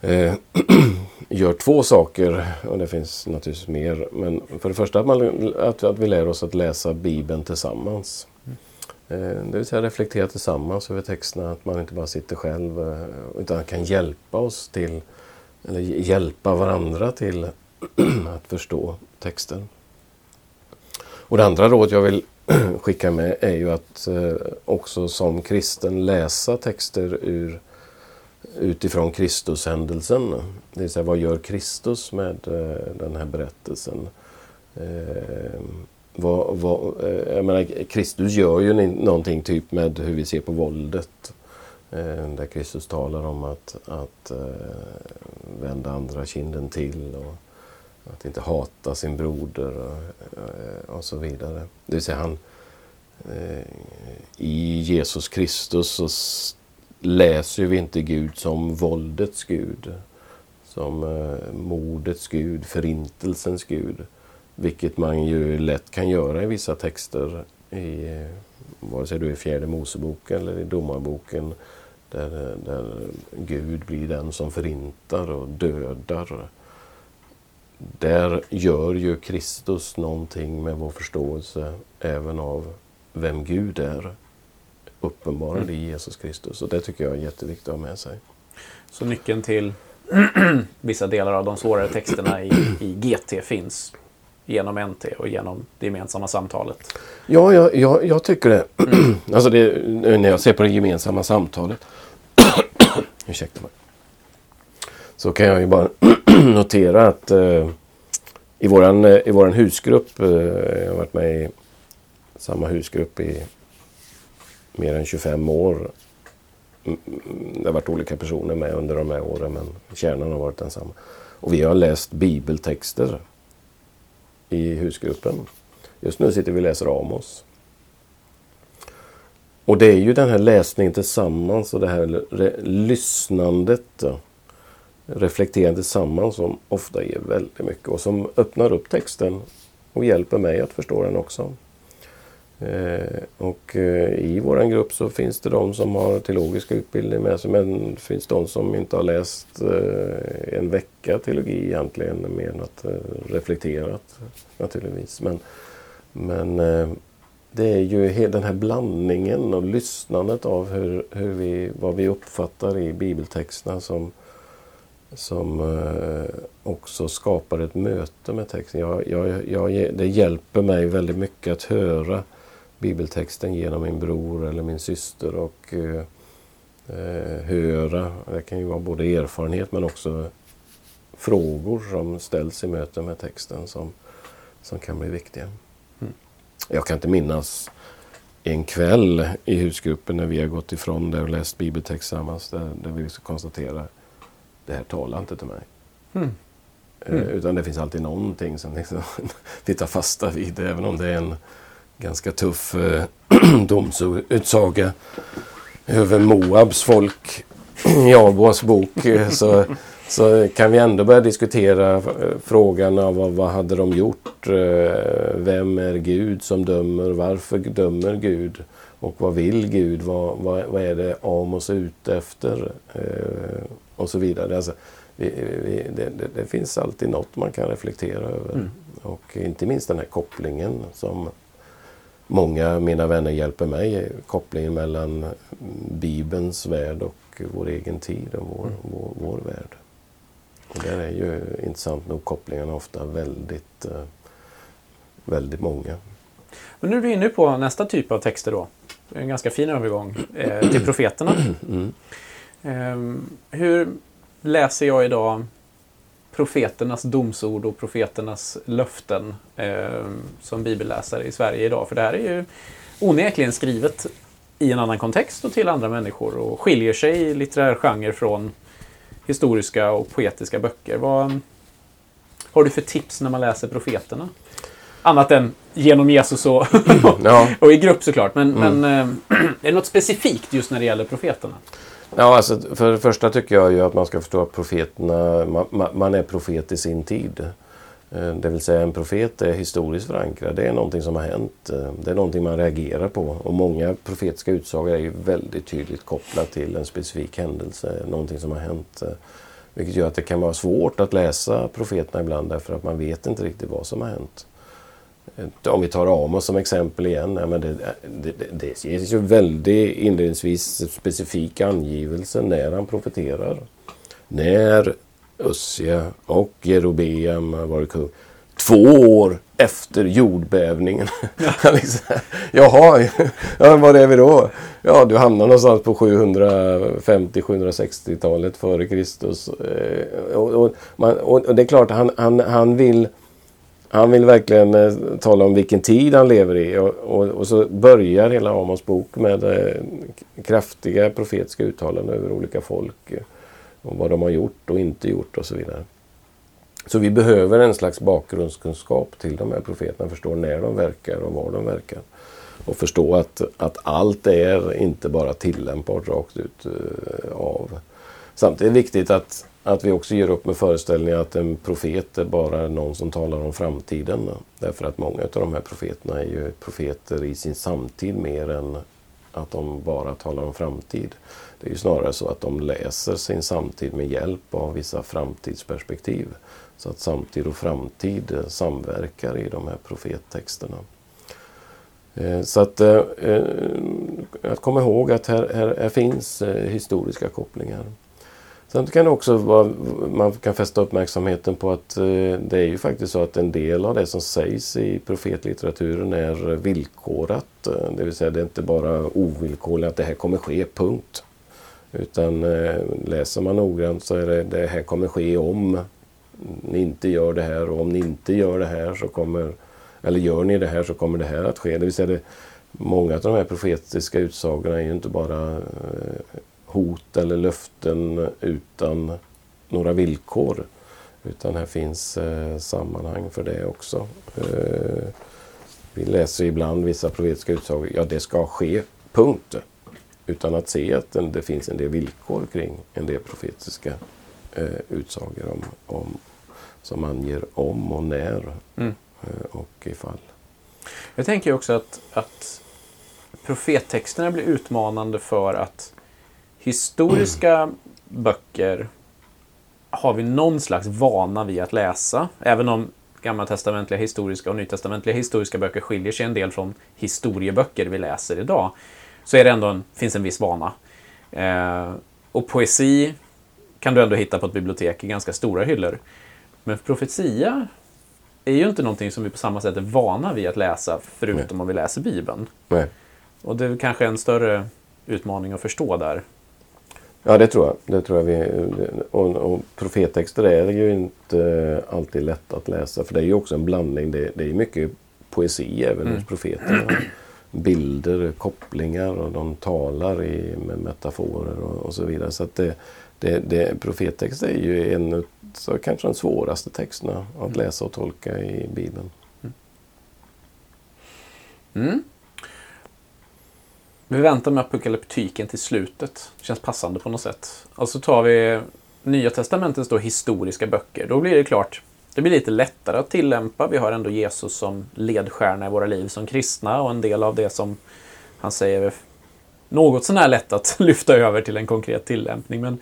S2: eh, <clears throat> gör två saker. Och det finns naturligtvis mer. Men för det första att, man, att, att vi lär oss att läsa Bibeln tillsammans. Eh, det vill säga reflektera tillsammans över texterna. Att man inte bara sitter själv eh, utan kan hjälpa oss till eller hjälpa varandra till <clears throat> att förstå texten. Och det andra råd jag vill <clears throat> skicka med är ju att eh, också som kristen läsa texter ur, utifrån Kristushändelsen. Det vill säga vad gör Kristus med den här berättelsen? Vad, vad, eh, jag menar, Kristus gör ju någonting typ med hur vi ser på våldet. Eh, där Kristus talar om att, att eh, vända andra kinden till. Och, att inte hata sin broder och, och så vidare. Det vill säga han i Jesus Kristus så läser vi inte Gud som våldets Gud. Som mordets Gud, förintelsens Gud. Vilket man ju lätt kan göra i vissa texter. I, vare sig du är i fjärde Moseboken eller i Domarboken. Där, där Gud blir den som förintar och dödar där gör ju Kristus någonting med vår förståelse även av vem Gud är. Uppenbarad mm. i Jesus Kristus. Och det tycker jag är jätteviktigt att ha med sig.
S1: Så nyckeln till <clears throat> vissa delar av de svårare texterna i, i GT finns genom NT och genom det gemensamma samtalet?
S2: Ja, jag, jag, jag tycker det. Mm. <clears throat> alltså det, eh, när jag ser på det gemensamma samtalet. <clears throat> Ursäkta mig så kan jag ju bara <clears throat> notera att eh, i, våran, eh, i våran husgrupp, eh, jag har varit med i samma husgrupp i mer än 25 år. Mm, mm, det har varit olika personer med under de här åren men kärnan har varit densamma. Och vi har läst bibeltexter i husgruppen. Just nu sitter vi och läser Amos. Och det är ju den här läsningen tillsammans och det här lyssnandet Reflekterandet tillsammans som ofta ger väldigt mycket och som öppnar upp texten och hjälper mig att förstå den också. Eh, och eh, i vår grupp så finns det de som har teologisk utbildning med sig men det finns de som inte har läst eh, en vecka teologi egentligen mer än att eh, reflekterat naturligtvis. Men, men eh, det är ju den här blandningen och lyssnandet av hur, hur vi, vad vi uppfattar i bibeltexterna som, som eh, också skapar ett möte med texten. Jag, jag, jag, det hjälper mig väldigt mycket att höra bibeltexten genom min bror eller min syster och eh, eh, höra. Det kan ju vara både erfarenhet men också frågor som ställs i möte med texten som, som kan bli viktiga. Mm. Jag kan inte minnas en kväll i husgruppen när vi har gått ifrån det och läst bibeltext tillsammans där, där vi liksom konstaterar det här talar inte till mig. Mm. Mm. Utan det finns alltid någonting som liksom <laughs> vi tar fasta vid, även om det är en ganska tuff eh, <clears throat> domsutsaga över Moabs folk i Arbos bok eh, så, så kan vi ändå börja diskutera eh, frågan av vad, vad hade de gjort? Eh, vem är Gud som dömer? Varför dömer Gud? Och vad vill Gud? Vad, vad, vad är det Amos är ute efter? och så vidare. Alltså, vi, vi, det, det, det, finns alltid något man kan reflektera över. Mm. Och inte minst den här kopplingen som många av mina vänner hjälper mig. Kopplingen mellan Bibelns värld och vår egen tid och vår, mm. vår, vår värld. Och där är ju intressant nog kopplingarna ofta väldigt, eh, väldigt många.
S1: Men nu är du inne på nästa typ av texter då. En ganska fin övergång eh, till profeterna. Mm. Eh, hur läser jag idag profeternas domsord och profeternas löften eh, som bibelläsare i Sverige idag. För det här är ju onekligen skrivet i en annan kontext och till andra människor och skiljer sig i litterär genre från historiska och poetiska böcker. Vad har du för tips när man läser profeterna? Annat än genom Jesus och, <laughs> och i grupp såklart. Men, mm. men äh, <clears throat> är det något specifikt just när det gäller profeterna?
S2: Ja, alltså, för det första tycker jag ju att man ska förstå att profeterna, man, man är profet i sin tid. Eh, det vill säga en profet är historiskt förankrad. Det är någonting som har hänt. Eh, det är någonting man reagerar på. Och många profetiska utsagor är ju väldigt tydligt kopplat till en specifik händelse. Någonting som har hänt. Eh, vilket gör att det kan vara svårt att läsa profeterna ibland därför att man vet inte riktigt vad som har hänt. Eh, om vi tar Amos som exempel igen. Ja, men det, det, det ges ju väldigt inledningsvis specifik angivelse när han profeterar. När Ussia och Jerobeam var kung. Två år efter jordbävningen. Ja. <laughs> Liksom, Jaha, ja, var är vi då? Ja, du hamnar någonstans på 750-760-talet före Kristus. Eh, och, och, man, och, det är klart, han, han, han vill han vill verkligen eh, tala om vilken tid han lever i och, och, och så börjar hela Amos bok med eh, kraftiga profetiska uttalanden över olika folk. Eh, och vad de har gjort och inte gjort och så vidare. Så vi behöver en slags bakgrundskunskap till de här profeterna, förstå när de verkar och var de verkar. Och förstå att, att allt är inte bara tillämpbart rakt ut eh, av. Samtidigt är det viktigt att att vi också ger upp med föreställningen att en profet är bara någon som talar om framtiden. Därför att många av de här profeterna är ju profeter i sin samtid mer än att de bara talar om framtid. Det är ju snarare så att de läser sin samtid med hjälp av vissa framtidsperspektiv. Så att samtid och framtid samverkar i de här profettexterna. Eh, så att, eh, eh, att komma ihåg att här, här, här finns historiska kopplingar. Sen kan det också vara, man kan fästa uppmärksamheten på att eh, det är ju faktiskt så att en del av det som sägs i profetlitteraturen är villkorat. Det vill säga det är inte bara ovillkorligt att det här kommer ske, punkt. Utan eh, läser man noggrant så är det det här kommer ske om ni inte gör det här och om ni inte gör det här så kommer eller gör ni det här så kommer det här att ske. Det vill säga det, många av de här profetiska utsagorna är ju inte bara eh, hot eller löften utan några villkor. Utan här finns eh, sammanhang för det också. Eh, vi läser ibland vissa profetiska utsagor, ja det ska ske, punkt. Utan att se att det, det finns en del villkor kring en del profetiska eh, utsagor om, om, som anger om och när mm. eh, och ifall.
S1: Jag tänker också att, att profettexterna blir utmanande för att historiska böcker har vi någon slags vana vid att läsa. Även om gammaltestamentliga historiska och nytestamentliga historiska böcker skiljer sig en del från historieböcker vi läser idag. Så är det ändå en, finns en viss vana. Eh, och poesi kan du ändå hitta på ett bibliotek i ganska stora hyllor. Men profetia är ju inte någonting som vi på samma sätt är vana vid att läsa, förutom Nej. om vi läser Bibeln.
S2: Nej.
S1: Och det är kanske en större utmaning att förstå där.
S2: Ja, det tror jag. Det tror jag vi, och, och profettexter är ju inte alltid lätt att läsa, för det är ju också en blandning. Det, det är mycket poesi även mm. hos profeterna. Bilder, kopplingar och de talar i, med metaforer och, och så vidare. Så det, det, det, profettext är ju en av kanske de svåraste texterna att mm. läsa och tolka i Bibeln. Mm.
S1: Vi väntar med apokalyptiken till slutet. Det känns passande på något sätt. Och så tar vi Nya Testamentets då historiska böcker. Då blir det klart, det blir lite lättare att tillämpa. Vi har ändå Jesus som ledstjärna i våra liv som kristna och en del av det som han säger är något sånär lätt att <laughs> lyfta över till en konkret tillämpning. Men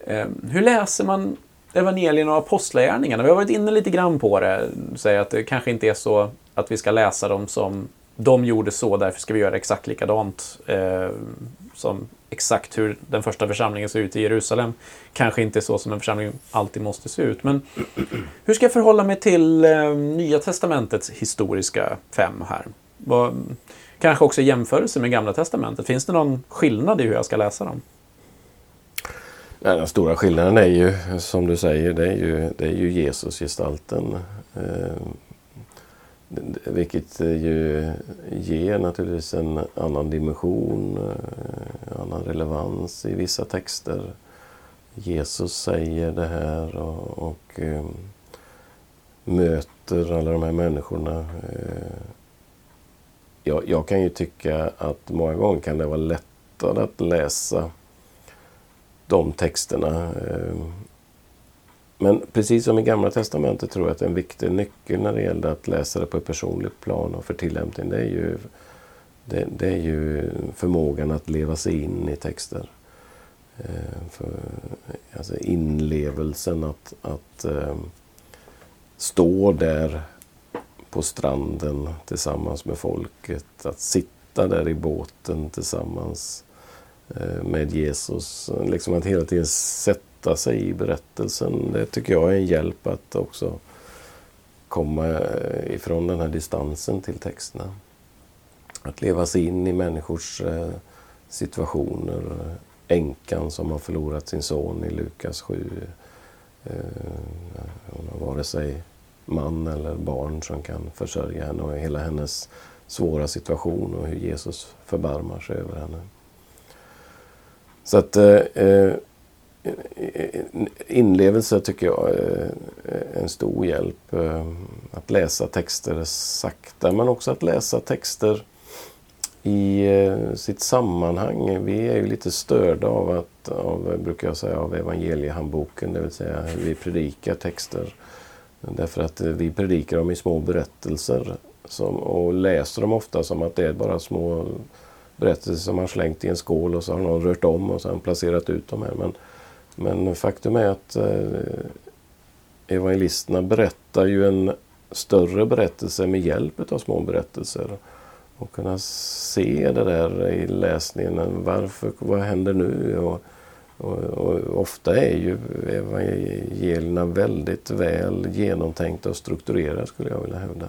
S1: eh, hur läser man evangelierna och apostlagärningarna? Vi har varit inne lite grann på det. Säger att det kanske inte är så att vi ska läsa dem som de gjorde så, därför ska vi göra exakt likadant. Eh, som exakt hur den första församlingen ser ut i Jerusalem. Kanske inte så som en församling alltid måste se ut. Men hur ska jag förhålla mig till eh, Nya Testamentets historiska fem här? Vad, kanske också i jämförelse med Gamla Testamentet. Finns det någon skillnad i hur jag ska läsa dem?
S2: Nej, den stora skillnaden är ju, som du säger, det är ju, det är ju Jesus-gestalten. Eh, vilket eh, ju ger naturligtvis en annan dimension, en annan relevans i vissa texter. Jesus säger det här och, och eh, möter alla de här människorna. Eh, jag, jag, kan ju tycka att många gånger kan det vara lättare att läsa de texterna eh, men precis som i Gamla Testamentet tror jag att en viktig nyckel när det gäller att läsa det på ett personligt plan och för tillämpning det är ju, det, det är ju förmågan att leva sig in i texter. Eh, för, alltså inlevelsen att, att eh, stå där på stranden tillsammans med folket, att sitta där i båten tillsammans eh, med Jesus. Liksom att hela tiden sätta sätta sig i berättelsen. Det tycker jag är en hjälp att också komma eh, ifrån den här distansen till texterna. Att leva sig in i människors eh, situationer. Änkan som har förlorat sin son i Lukas 7. Eh, hon har vare sig man eller barn som kan försörja henne och hela hennes svåra situation och hur Jesus förbarmar sig över henne. Så att eh, inlevelse tycker jag är en stor hjälp. Eh, att läsa texter sakta men också att läsa texter i eh, sitt sammanhang. Vi är ju lite störda av, att, av brukar jag säga, av evangeliehandboken, det vill säga hur vi predikar texter. Därför att eh, vi predikar dem i små berättelser som, och läser dem ofta som att det är bara små berättelser som man slängt i en skål och så har någon rört om och sen placerat ut dem här. Men men faktum är att eh, evangelisterna berättar ju en större berättelse med hjälp av små berättelser. Och kunna se det där i läsningen. Varför, vad händer nu? Och, och, och, ofta är ju evangelierna väldigt väl genomtänkta och strukturerade skulle jag vilja hävda.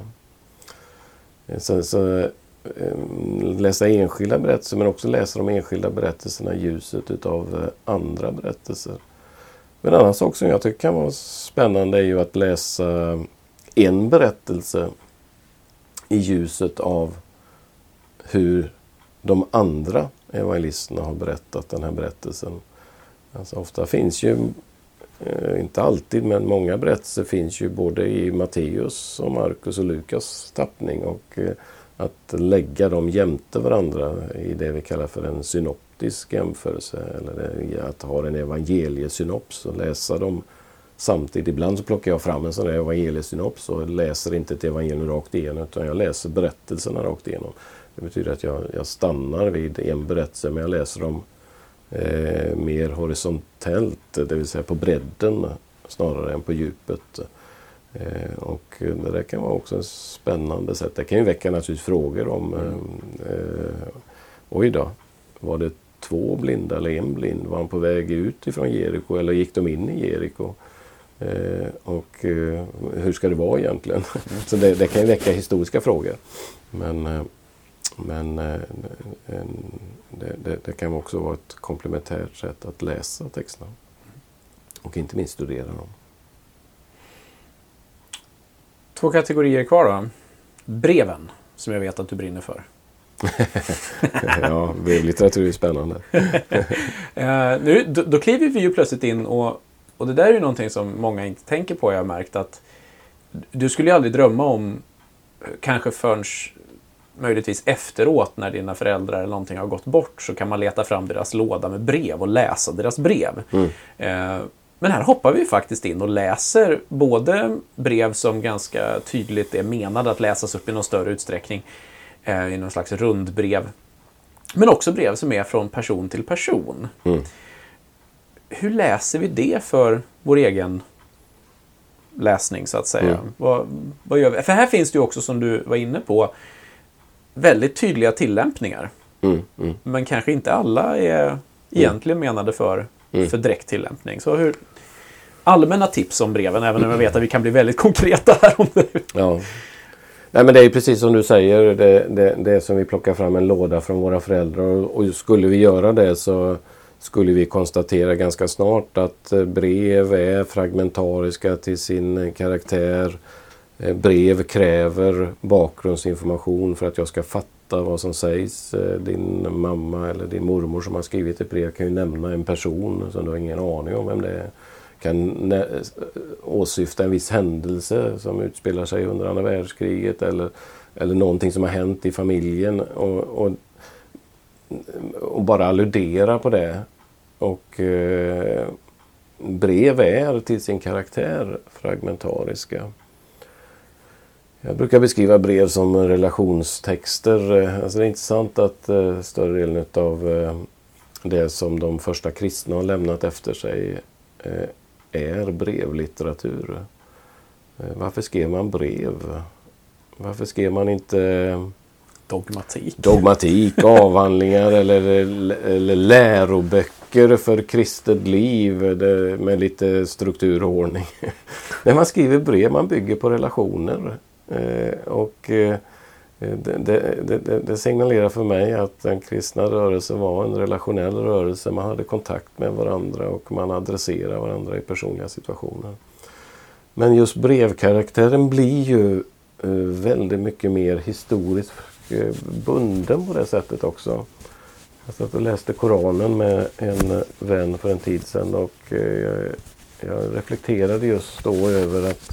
S2: Sen så Eh, läsa enskilda berättelser men också läsa de enskilda berättelserna i ljuset utav eh, andra berättelser. En annan sak som jag tycker kan vara spännande är ju att läsa en berättelse i ljuset av hur de andra evangelisterna har berättat den här berättelsen. Alltså ofta finns ju, eh, inte alltid, men många berättelser finns ju både i Matteus och Markus och Lukas tappning. Och att lägga dem jämte varandra i det vi kallar för en synoptisk jämförelse eller att ha en evangeliesynops och läsa dem samtidigt. Ibland så plockar jag fram en sån där evangeliesynops och läser inte ett evangelium rakt igenom utan jag läser berättelserna rakt igenom. Det betyder att jag, jag stannar vid en berättelse men jag läser dem eh, mer horisontellt, det vill säga på bredden snarare än på djupet. Eh, och det där kan vara också ett spännande sätt. Det kan ju väcka naturligtvis frågor om eh, oj då, var det två blinda eller en blind? Var de på väg ut ifrån Jeriko eller gick de in i Jeriko? Eh, och eh, hur ska det vara egentligen? <laughs> Så det, det, kan ju väcka historiska frågor. Men, eh, men eh, det, det, det, kan också vara ett komplementärt sätt att läsa texterna. Och inte minst studera dem.
S1: Två kategorier kvar då. Breven, som jag vet att du brinner för. <laughs>
S2: ja, brevlitteratur är spännande.
S1: uh, <laughs> nu, då, då kliver vi ju plötsligt in och, och det där är ju någonting som många inte tänker på. Jag har märkt att du skulle ju aldrig drömma om, kanske förrän möjligtvis efteråt när dina föräldrar eller någonting har gått bort så kan man leta fram deras låda med brev och läsa deras brev. Mm. Uh, men här hoppar vi faktiskt in och läser både brev som ganska tydligt är menade att läsas upp i någon större utsträckning eh, i någon slags rundbrev. Men också brev som är från person till person. Mm. Hur läser vi det för vår egen läsning så att säga? Mm. Vad, vad gör vi? För här finns det ju också som du var inne på väldigt tydliga tillämpningar. Mm. mm. Men kanske inte alla är egentligen menade för, mm. för direkt tillämpning. Så hur, allmänna tips om breven, även om jag vet att vi kan bli väldigt konkreta här om det.
S2: Ja. Nej, men det är precis som du säger, det, det, det är som vi plockar fram en låda från våra föräldrar och, och skulle vi göra det så skulle vi konstatera ganska snart att eh, brev är fragmentariska till sin eh, karaktär. Eh, brev kräver bakgrundsinformation för att jag ska fatta vad som sägs. Din mamma eller din mormor som har skrivit ett brev kan ju nämna en person som du har ingen aning om vem det är kan åsyfta en viss händelse som utspelar sig under andra världskriget eller, eller någonting som har hänt i familjen och, och, och bara alludera på det. Och eh, brev är till sin karaktär fragmentariska. Jag brukar beskriva brev som relationstexter. Alltså det är intressant att eh, större delen av eh, det som de första kristna har lämnat efter sig eh, är brevlitteratur? Eh, varför skrev man brev? Varför skrev man inte
S1: dogmatik,
S2: dogmatik <laughs> avhandlingar eller, eller läroböcker för kristet liv med lite struktur och ordning? <laughs> När man skriver brev, man bygger på relationer. Eh, och eh, Eh, det, det, det, det, signalerar för mig att den kristna rörelsen var en relationell rörelse. Man hade kontakt med varandra och man adresserade varandra i personliga situationer. Men just brevkaraktären blir ju eh, väldigt mycket mer historiskt eh, bunden på det sättet också. Jag satt och läste Koranen med en vän för en tid sedan och jag reflekterade just då över att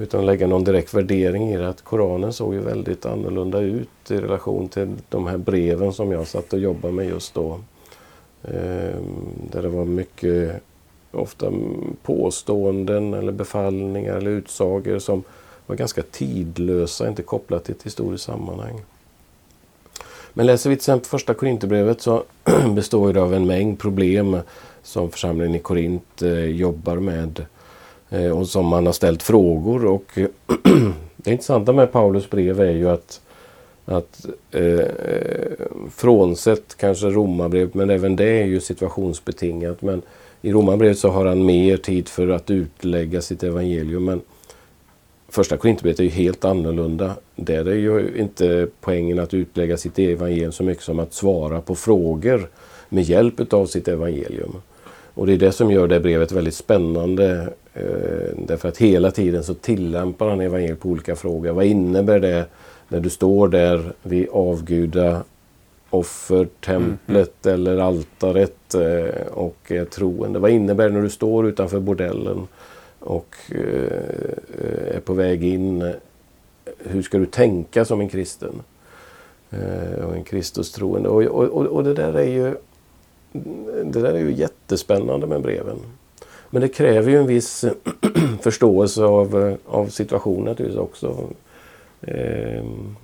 S2: utan att lägga någon direkt värdering i det, att Koranen såg ju väldigt annorlunda ut i relation till de här breven som jag satt och jobbade med just då. Ehm, där det var mycket, ofta påståenden eller befallningar eller utsagor som var ganska tidlösa, inte kopplat till ett historiskt sammanhang. Men läser vi till exempel första Korinthierbrevet så <clears throat> består det av en mängd problem som församlingen i Korint eh, jobbar med Eh, Eh, och som man har ställt frågor. Och eh, <clears throat> det intressanta med Paulus brev är ju att, att eh, frånsett kanske romarbrevet, men även det är ju situationsbetingat. Men i romarbrevet så har han mer tid för att utlägga sitt evangelium. Men första Korinthierbrevet är ju helt annorlunda. Där är ju inte poängen att utlägga sitt evangelium så mycket som att svara på frågor med hjälp av sitt evangelium. Och det är det som gör det brevet väldigt spännande. Eh, därför att hela tiden så tillämpar han evangeliet på olika frågor. Vad innebär det när du står där vid avguda offertemplet mm. eller altaret eh, och är troende? Vad innebär det när du står utanför bordellen och eh, är på väg in? Hur ska du tänka som en kristen? Och en Kristus troende. Och, och, och det där är ju det där är ju jättespännande med breven. Men det kräver ju en viss <clears throat> förståelse av, eh, av situationen naturligtvis också. Ehm,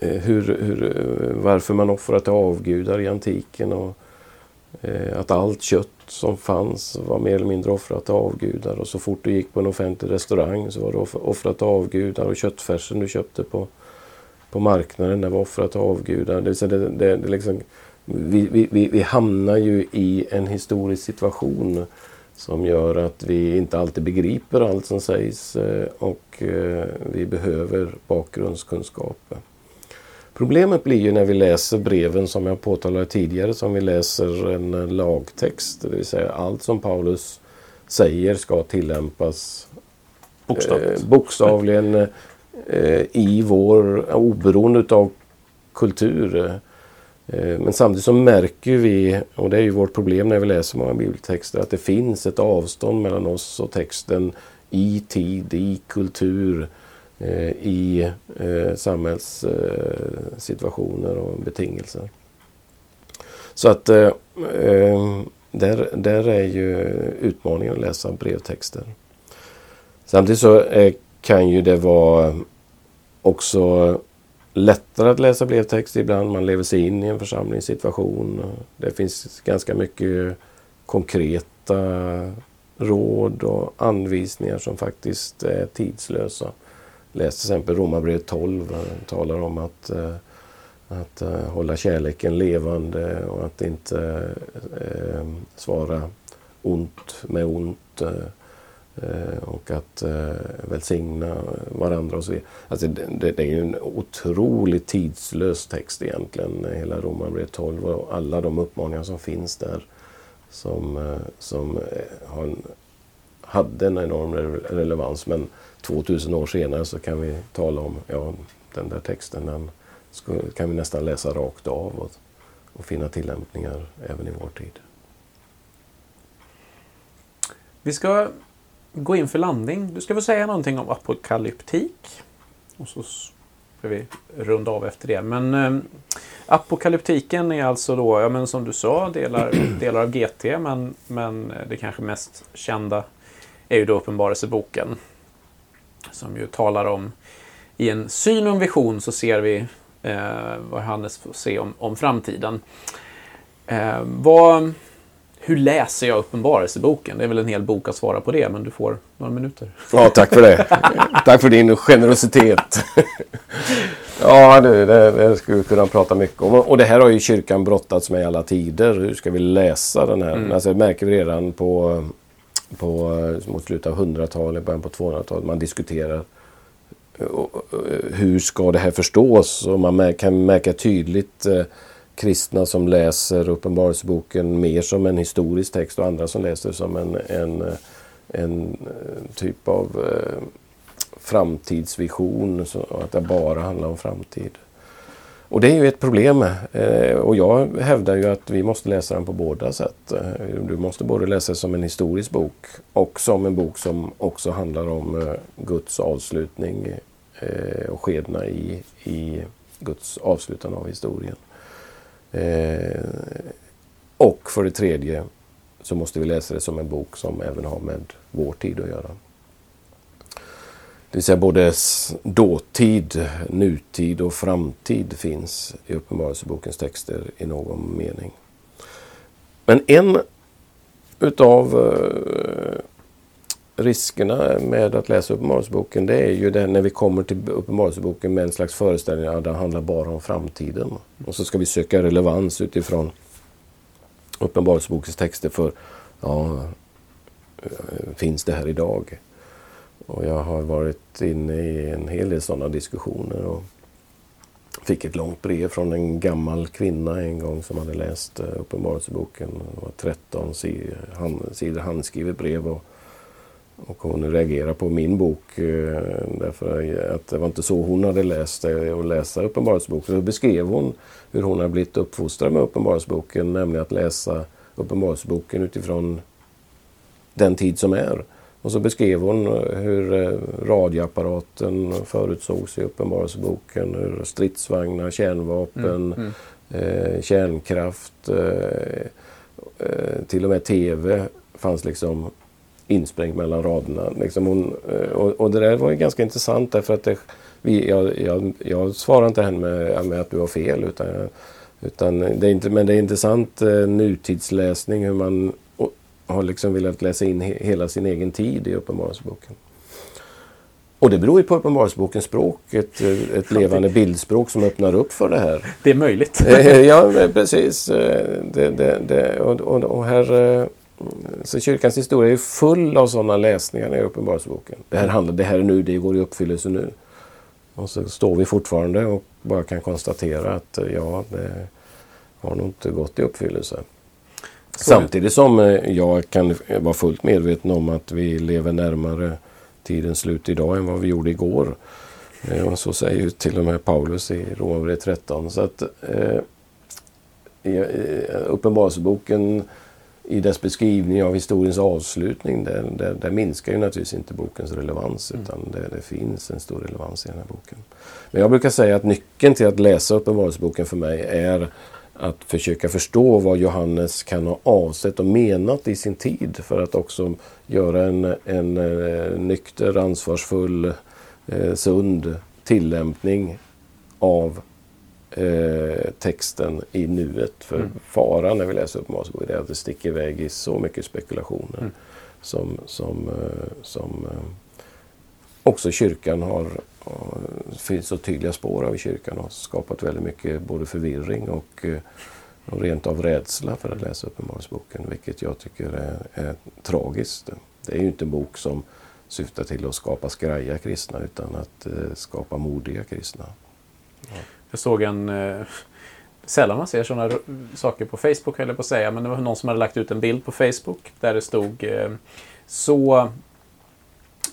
S2: eh, hur, hur, eh, varför man offrar till avgudar i antiken och eh, att allt kött som fanns var mer eller mindre offrat till avgudar och så fort du gick på en offentlig restaurang så var det offrat till avgudar och köttfärsen du köpte på, på marknaden det var offrat avgudar. Det, det, det, det liksom, vi, vi, vi hamnar ju i en historisk situation som gör att vi inte alltid begriper allt som sägs eh, och eh, vi behöver bakgrundskunskaper. Problemet blir ju när vi läser breven som jag påtalade tidigare, som vi läser en lagtext, det vill säga allt som Paulus säger ska tillämpas eh, bokstavligen Eh, i vår, oberoende av kultur. Eh, men samtidigt så märker vi, och det är ju vårt problem när vi läser många bibeltexter, att det finns ett avstånd mellan oss och texten i tid, i kultur, eh, i eh, samhällssituationer och betingelser. Så att eh, eh, där, där är ju utmaningen att läsa brevtexter. Samtidigt så kan ju det vara också lättare att läsa brevtext ibland. Man lever sig in i en församlingssituation. Det finns ganska mycket konkreta råd och anvisningar som faktiskt är tidslösa. Läs till exempel Romarbrevet 12. Den talar om att, eh, att eh, hålla kärleken levande och att inte eh, svara ont med ont. Eh, och att eh, välsigna varandra och så vidare. Alltså det, det, det är ju en otroligt tidslös text egentligen, hela Romarbrevet 12 och alla de uppmaningar som finns där som, eh, som eh, har en, hade en enorm relevans. Men 2000 år senare så kan vi tala om, ja den där texten den kan vi nästan läsa rakt av och, och finna tillämpningar även i vår tid.
S1: Vi ska gå in för landning. Du ska få säga någonting om apokalyptik. Och så ska vi runda av efter det. Men eh, apokalyptiken är alltså då, ja men som du sa, delar, <clears throat> delar av GT. Men, men det kanske mest kända är ju då Uppenbarelseboken. Som ju talar om, i en syn och en vision så ser vi eh, vad Hannes får se om, om framtiden. Eh, vad hur läser jag Uppenbarelseboken? Det är väl en hel bok att svara på det, men du får några minuter.
S2: Ja, tack för det. tack för din generositet. ja, det, det, det skulle vi kunna prata mycket om. Och det här har ju kyrkan brottats med i alla tider. Hur ska vi läsa den här? Mm. Alltså, det märker vi redan på, på mot slutet av 100-talet, början på 200-talet. Man diskuterar hur ska det här förstås? Och man kan märka tydligt eh, kristna som läser Uppenbarelseboken mer som en historisk text och andra som läser som en, en, en eh, typ av eh, framtidsvision. Så att det bara handlar om framtid. Och det är ju ett problem. Eh, och jag hävdar ju att vi måste läsa den på båda sätt. Eh, du måste både läsa som en historisk bok och som en bok som också handlar om eh, Guds avslutning eh, och skedna i, i Guds avslutande av historien. Eh, och för det tredje så måste vi läsa det som en bok som även har med vår tid att göra. Det vill säga både dåtid, nutid och framtid finns i Uppenbarelsebokens texter i någon mening. Men en utav eh, riskerna med att läsa Uppenbarelseboken det är ju det när vi kommer till Uppenbarelseboken med en slags föreställning att den handlar bara om framtiden. Och så ska vi söka relevans utifrån Uppenbarelsebokens texter för ja, finns det här idag? Och jag har varit inne i en hel del sådana diskussioner och fick ett långt brev från en gammal kvinna en gång som hade läst eh, Uppenbarelseboken. Det var 13 sidor handskrivet brev. Och och hon reagerar på min bok eh, därför att det var inte så hon hade läst det och läsa Uppenbarelseboken. Så beskrev hon hur hon har blivit uppfostrad med Uppenbarelseboken, nämligen att läsa Uppenbarelseboken utifrån den tid som är. Och så beskrev hon hur eh, radioapparaten förutsågs i Uppenbarelseboken, hur stridsvagnar, kärnvapen, mm, mm. Eh, kärnkraft, eh, till och med TV fanns liksom insprängt mellan raderna. Liksom hon, eh, och, och, det där var ju ganska intressant därför att det, vi, jag, jag, jag svarade inte henne med, med, att du har fel. Utan, utan det är inte, men det är intressant eh, nutidsläsning hur man och, har liksom velat läsa in he, hela sin egen tid i Uppenbarelseboken. Och det beror ju på Uppenbarelsebokens språk, ett, ett levande bildspråk som öppnar upp för det här.
S1: Det är möjligt.
S2: Eh, ja, precis. Det, det, och, och här så kyrkans historia är full av sådana läsningar i Uppenbarelseboken. Det här, handlar, det här är nu, det går i uppfyllelse nu. Och så står vi fortfarande och bara kan konstatera att ja, det har nog inte gått i uppfyllelse. Så. Samtidigt som eh, jag kan vara fullt medveten om att vi lever närmare tidens slut idag än vad vi gjorde igår. Eh, och så säger ju till och med Paulus i Romarbrevet 13. Så att eh, Uppenbarelseboken i dess beskrivning av historiens avslutning, där, där, där, minskar ju naturligtvis inte bokens relevans mm. utan det, det, finns en stor relevans i den här boken. Men jag brukar säga att nyckeln till att läsa Uppenbarelseboken för mig är att försöka förstå vad Johannes kan ha avsett och menat i sin tid för att också göra en, en, eh, nykter, ansvarsfull, eh, sund tillämpning av eh, texten i nuet. För mm. faran när vi läser upp Mosebok är att det sticker iväg i så mycket spekulationer mm. som, som, eh, som eh, också kyrkan har, det finns så tydliga spår av i kyrkan och skapat väldigt mycket både förvirring och, och rent av rädsla för att läsa Uppenbarelseboken, vilket jag tycker är, är tragiskt. Det är ju inte en bok som syftar till att skapa skraja kristna utan att eh, skapa modiga kristna.
S1: Ja. Jag såg en... Eh, sällan man ser sådana saker på Facebook eller på att säga, men det var någon som hade lagt ut en bild på Facebook där det stod eh, så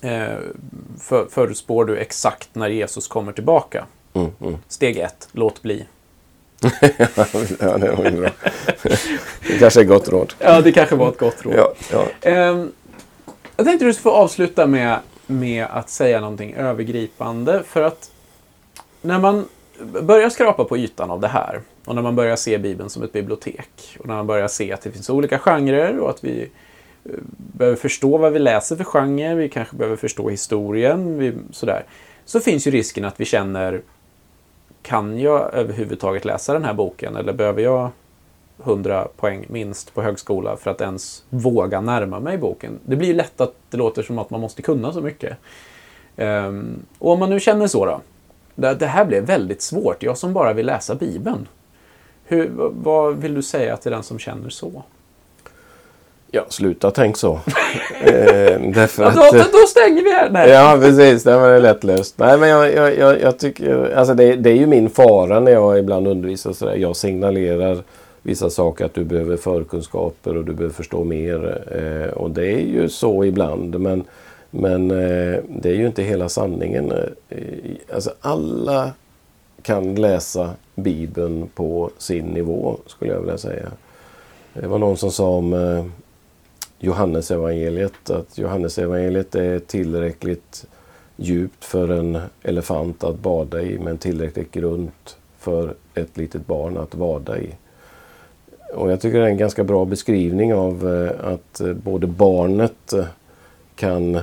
S1: eh, för, förutspår du exakt när Jesus kommer tillbaka. Mm, mm. Steg ett, låt bli. <laughs>
S2: ja, det var bra. det kanske är ett gott råd.
S1: Ja, det kanske var ett gott råd. Ja, ja. Eh, jag tänkte du skulle få avsluta med, med att säga någonting övergripande. För att när man börjar skrapa på ytan av det här och när man börjar se Bibeln som ett bibliotek och när man börjar se att det finns olika genrer och att vi eh, behöver förstå vad vi läser för genre, vi kanske behöver förstå historien, vi, sådär. Så finns ju risken att vi känner Kan jag överhuvudtaget läsa den här boken eller behöver jag 100 poäng minst på högskola för att ens våga närma mig boken? Det blir ju lätt att det låter som att man måste kunna så mycket. Um, och om man nu känner så då, det här blev väldigt svårt. Jag som bara vill läsa Bibeln. Hur, vad vill du säga till den som känner så?
S2: Ja, sluta tänk så. <laughs> eh,
S1: därför ja, då, då, stänger vi här.
S2: Nej. Ja, precis. Det var lättlöst. Nej, men jag, jag, jag, jag tycker... Alltså det, det, är ju min fara när jag ibland undervisar sådär. Jag signalerar vissa saker att du behöver förkunskaper och du behöver förstå mer. Eh, och det är ju så ibland. Men men eh, det är ju inte hela sanningen. Eh, alltså alla kan läsa Bibeln på sin nivå skulle jag vilja säga. Det var någon som sa om eh, Johannesevangeliet att Johannesevangeliet är tillräckligt djupt för en elefant att bada i men tillräckligt grunt för ett litet barn att vada i. Och jag tycker det är en ganska bra beskrivning av eh, att eh, både barnet kan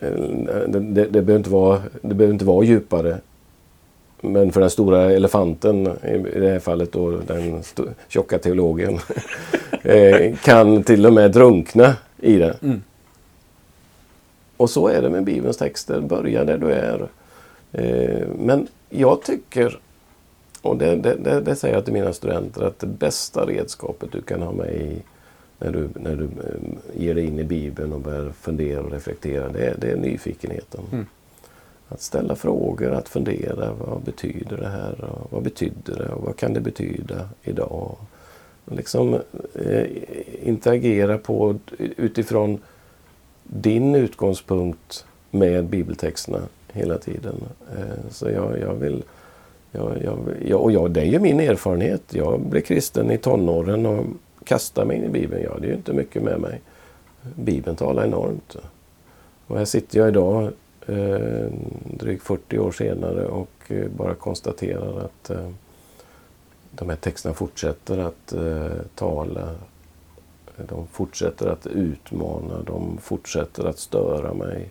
S2: det, det, det, behöver inte vara, det behöver inte vara djupare. Men för den stora elefanten, i det här fallet då den tjocka teologen, <laughs> eh, kan till och med drunkna i det. Mm. Och så är det med Bibelns texter. Börja där du är. Eh, men jag tycker, och det, det, det, säger jag till mina studenter, att det bästa redskapet du kan ha med i när du, när du eh, ger dig in i Bibeln och börjar fundera och reflektera, det är, det är nyfikenheten. Mm. Att ställa frågor, att fundera. Vad betyder det här? Vad betyder det? Och vad kan det betyda idag? Liksom eh, interagera på utifrån din utgångspunkt med bibeltexterna hela tiden. Eh, så jag, jag vill jag, jag, och jag, det är ju min erfarenhet. Jag blev kristen i tonåren och kasta mig in i Bibeln? Ja, det är ju inte mycket med mig. Bibeln talar enormt. Och här sitter jag idag, eh, drygt 40 år senare och eh, bara konstaterar att eh, de här texterna fortsätter att eh, tala De fortsätter att utmana, de fortsätter att störa mig.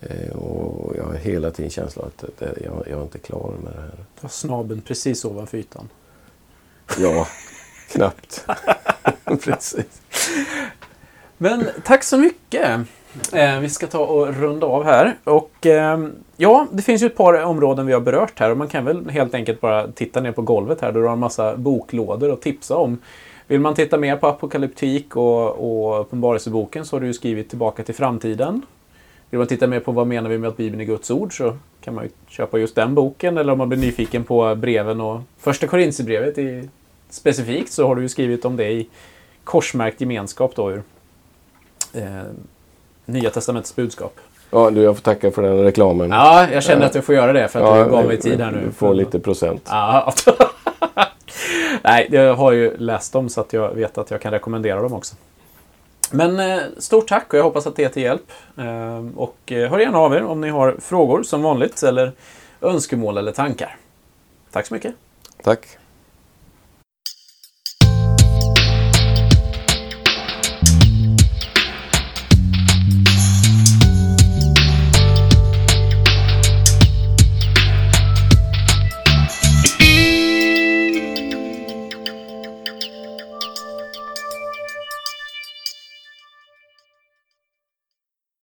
S2: Eh, och jag har hela tiden känslan att jag, jag är inte klar med det här.
S1: Du har snabeln precis ovanför ytan.
S2: Ja, <laughs> knappt. <laughs> Precis.
S1: Men tack så mycket. Eh, vi ska ta och runda av här. Och eh, ja, det finns ju ett par områden vi har berört här och man kan väl helt enkelt bara titta ner på golvet här. Då du har en massa boklådor att tipsa om. Vill man titta mer på apokalyptik och, och Uppenbarelseboken så har du ju skrivit Tillbaka till framtiden. Vill man titta mer på vad menar vi med att Bibeln är Guds ord så kan man ju köpa just den boken. Eller om man blir nyfiken på breven och Första Korintierbrevet i, specifikt så har du ju skrivit om det i korsmärkt gemenskap då ur eh, Nya Testamentets budskap.
S2: Ja, du, jag får tacka för den reklamen.
S1: Ja, jag känner att du får göra det för att
S2: Ja,
S1: du gav mig tid här nu.
S2: Du får lite procent.
S1: Ja. <laughs> Nej, jag har ju läst dem så att jag vet att jag kan rekommendera dem också. Men eh, stort tack och jag hoppas att det är till hjälp. Eh, och eh, hör gärna av er om ni har frågor som vanligt eller önskemål eller tankar. Tack så mycket.
S2: Tack.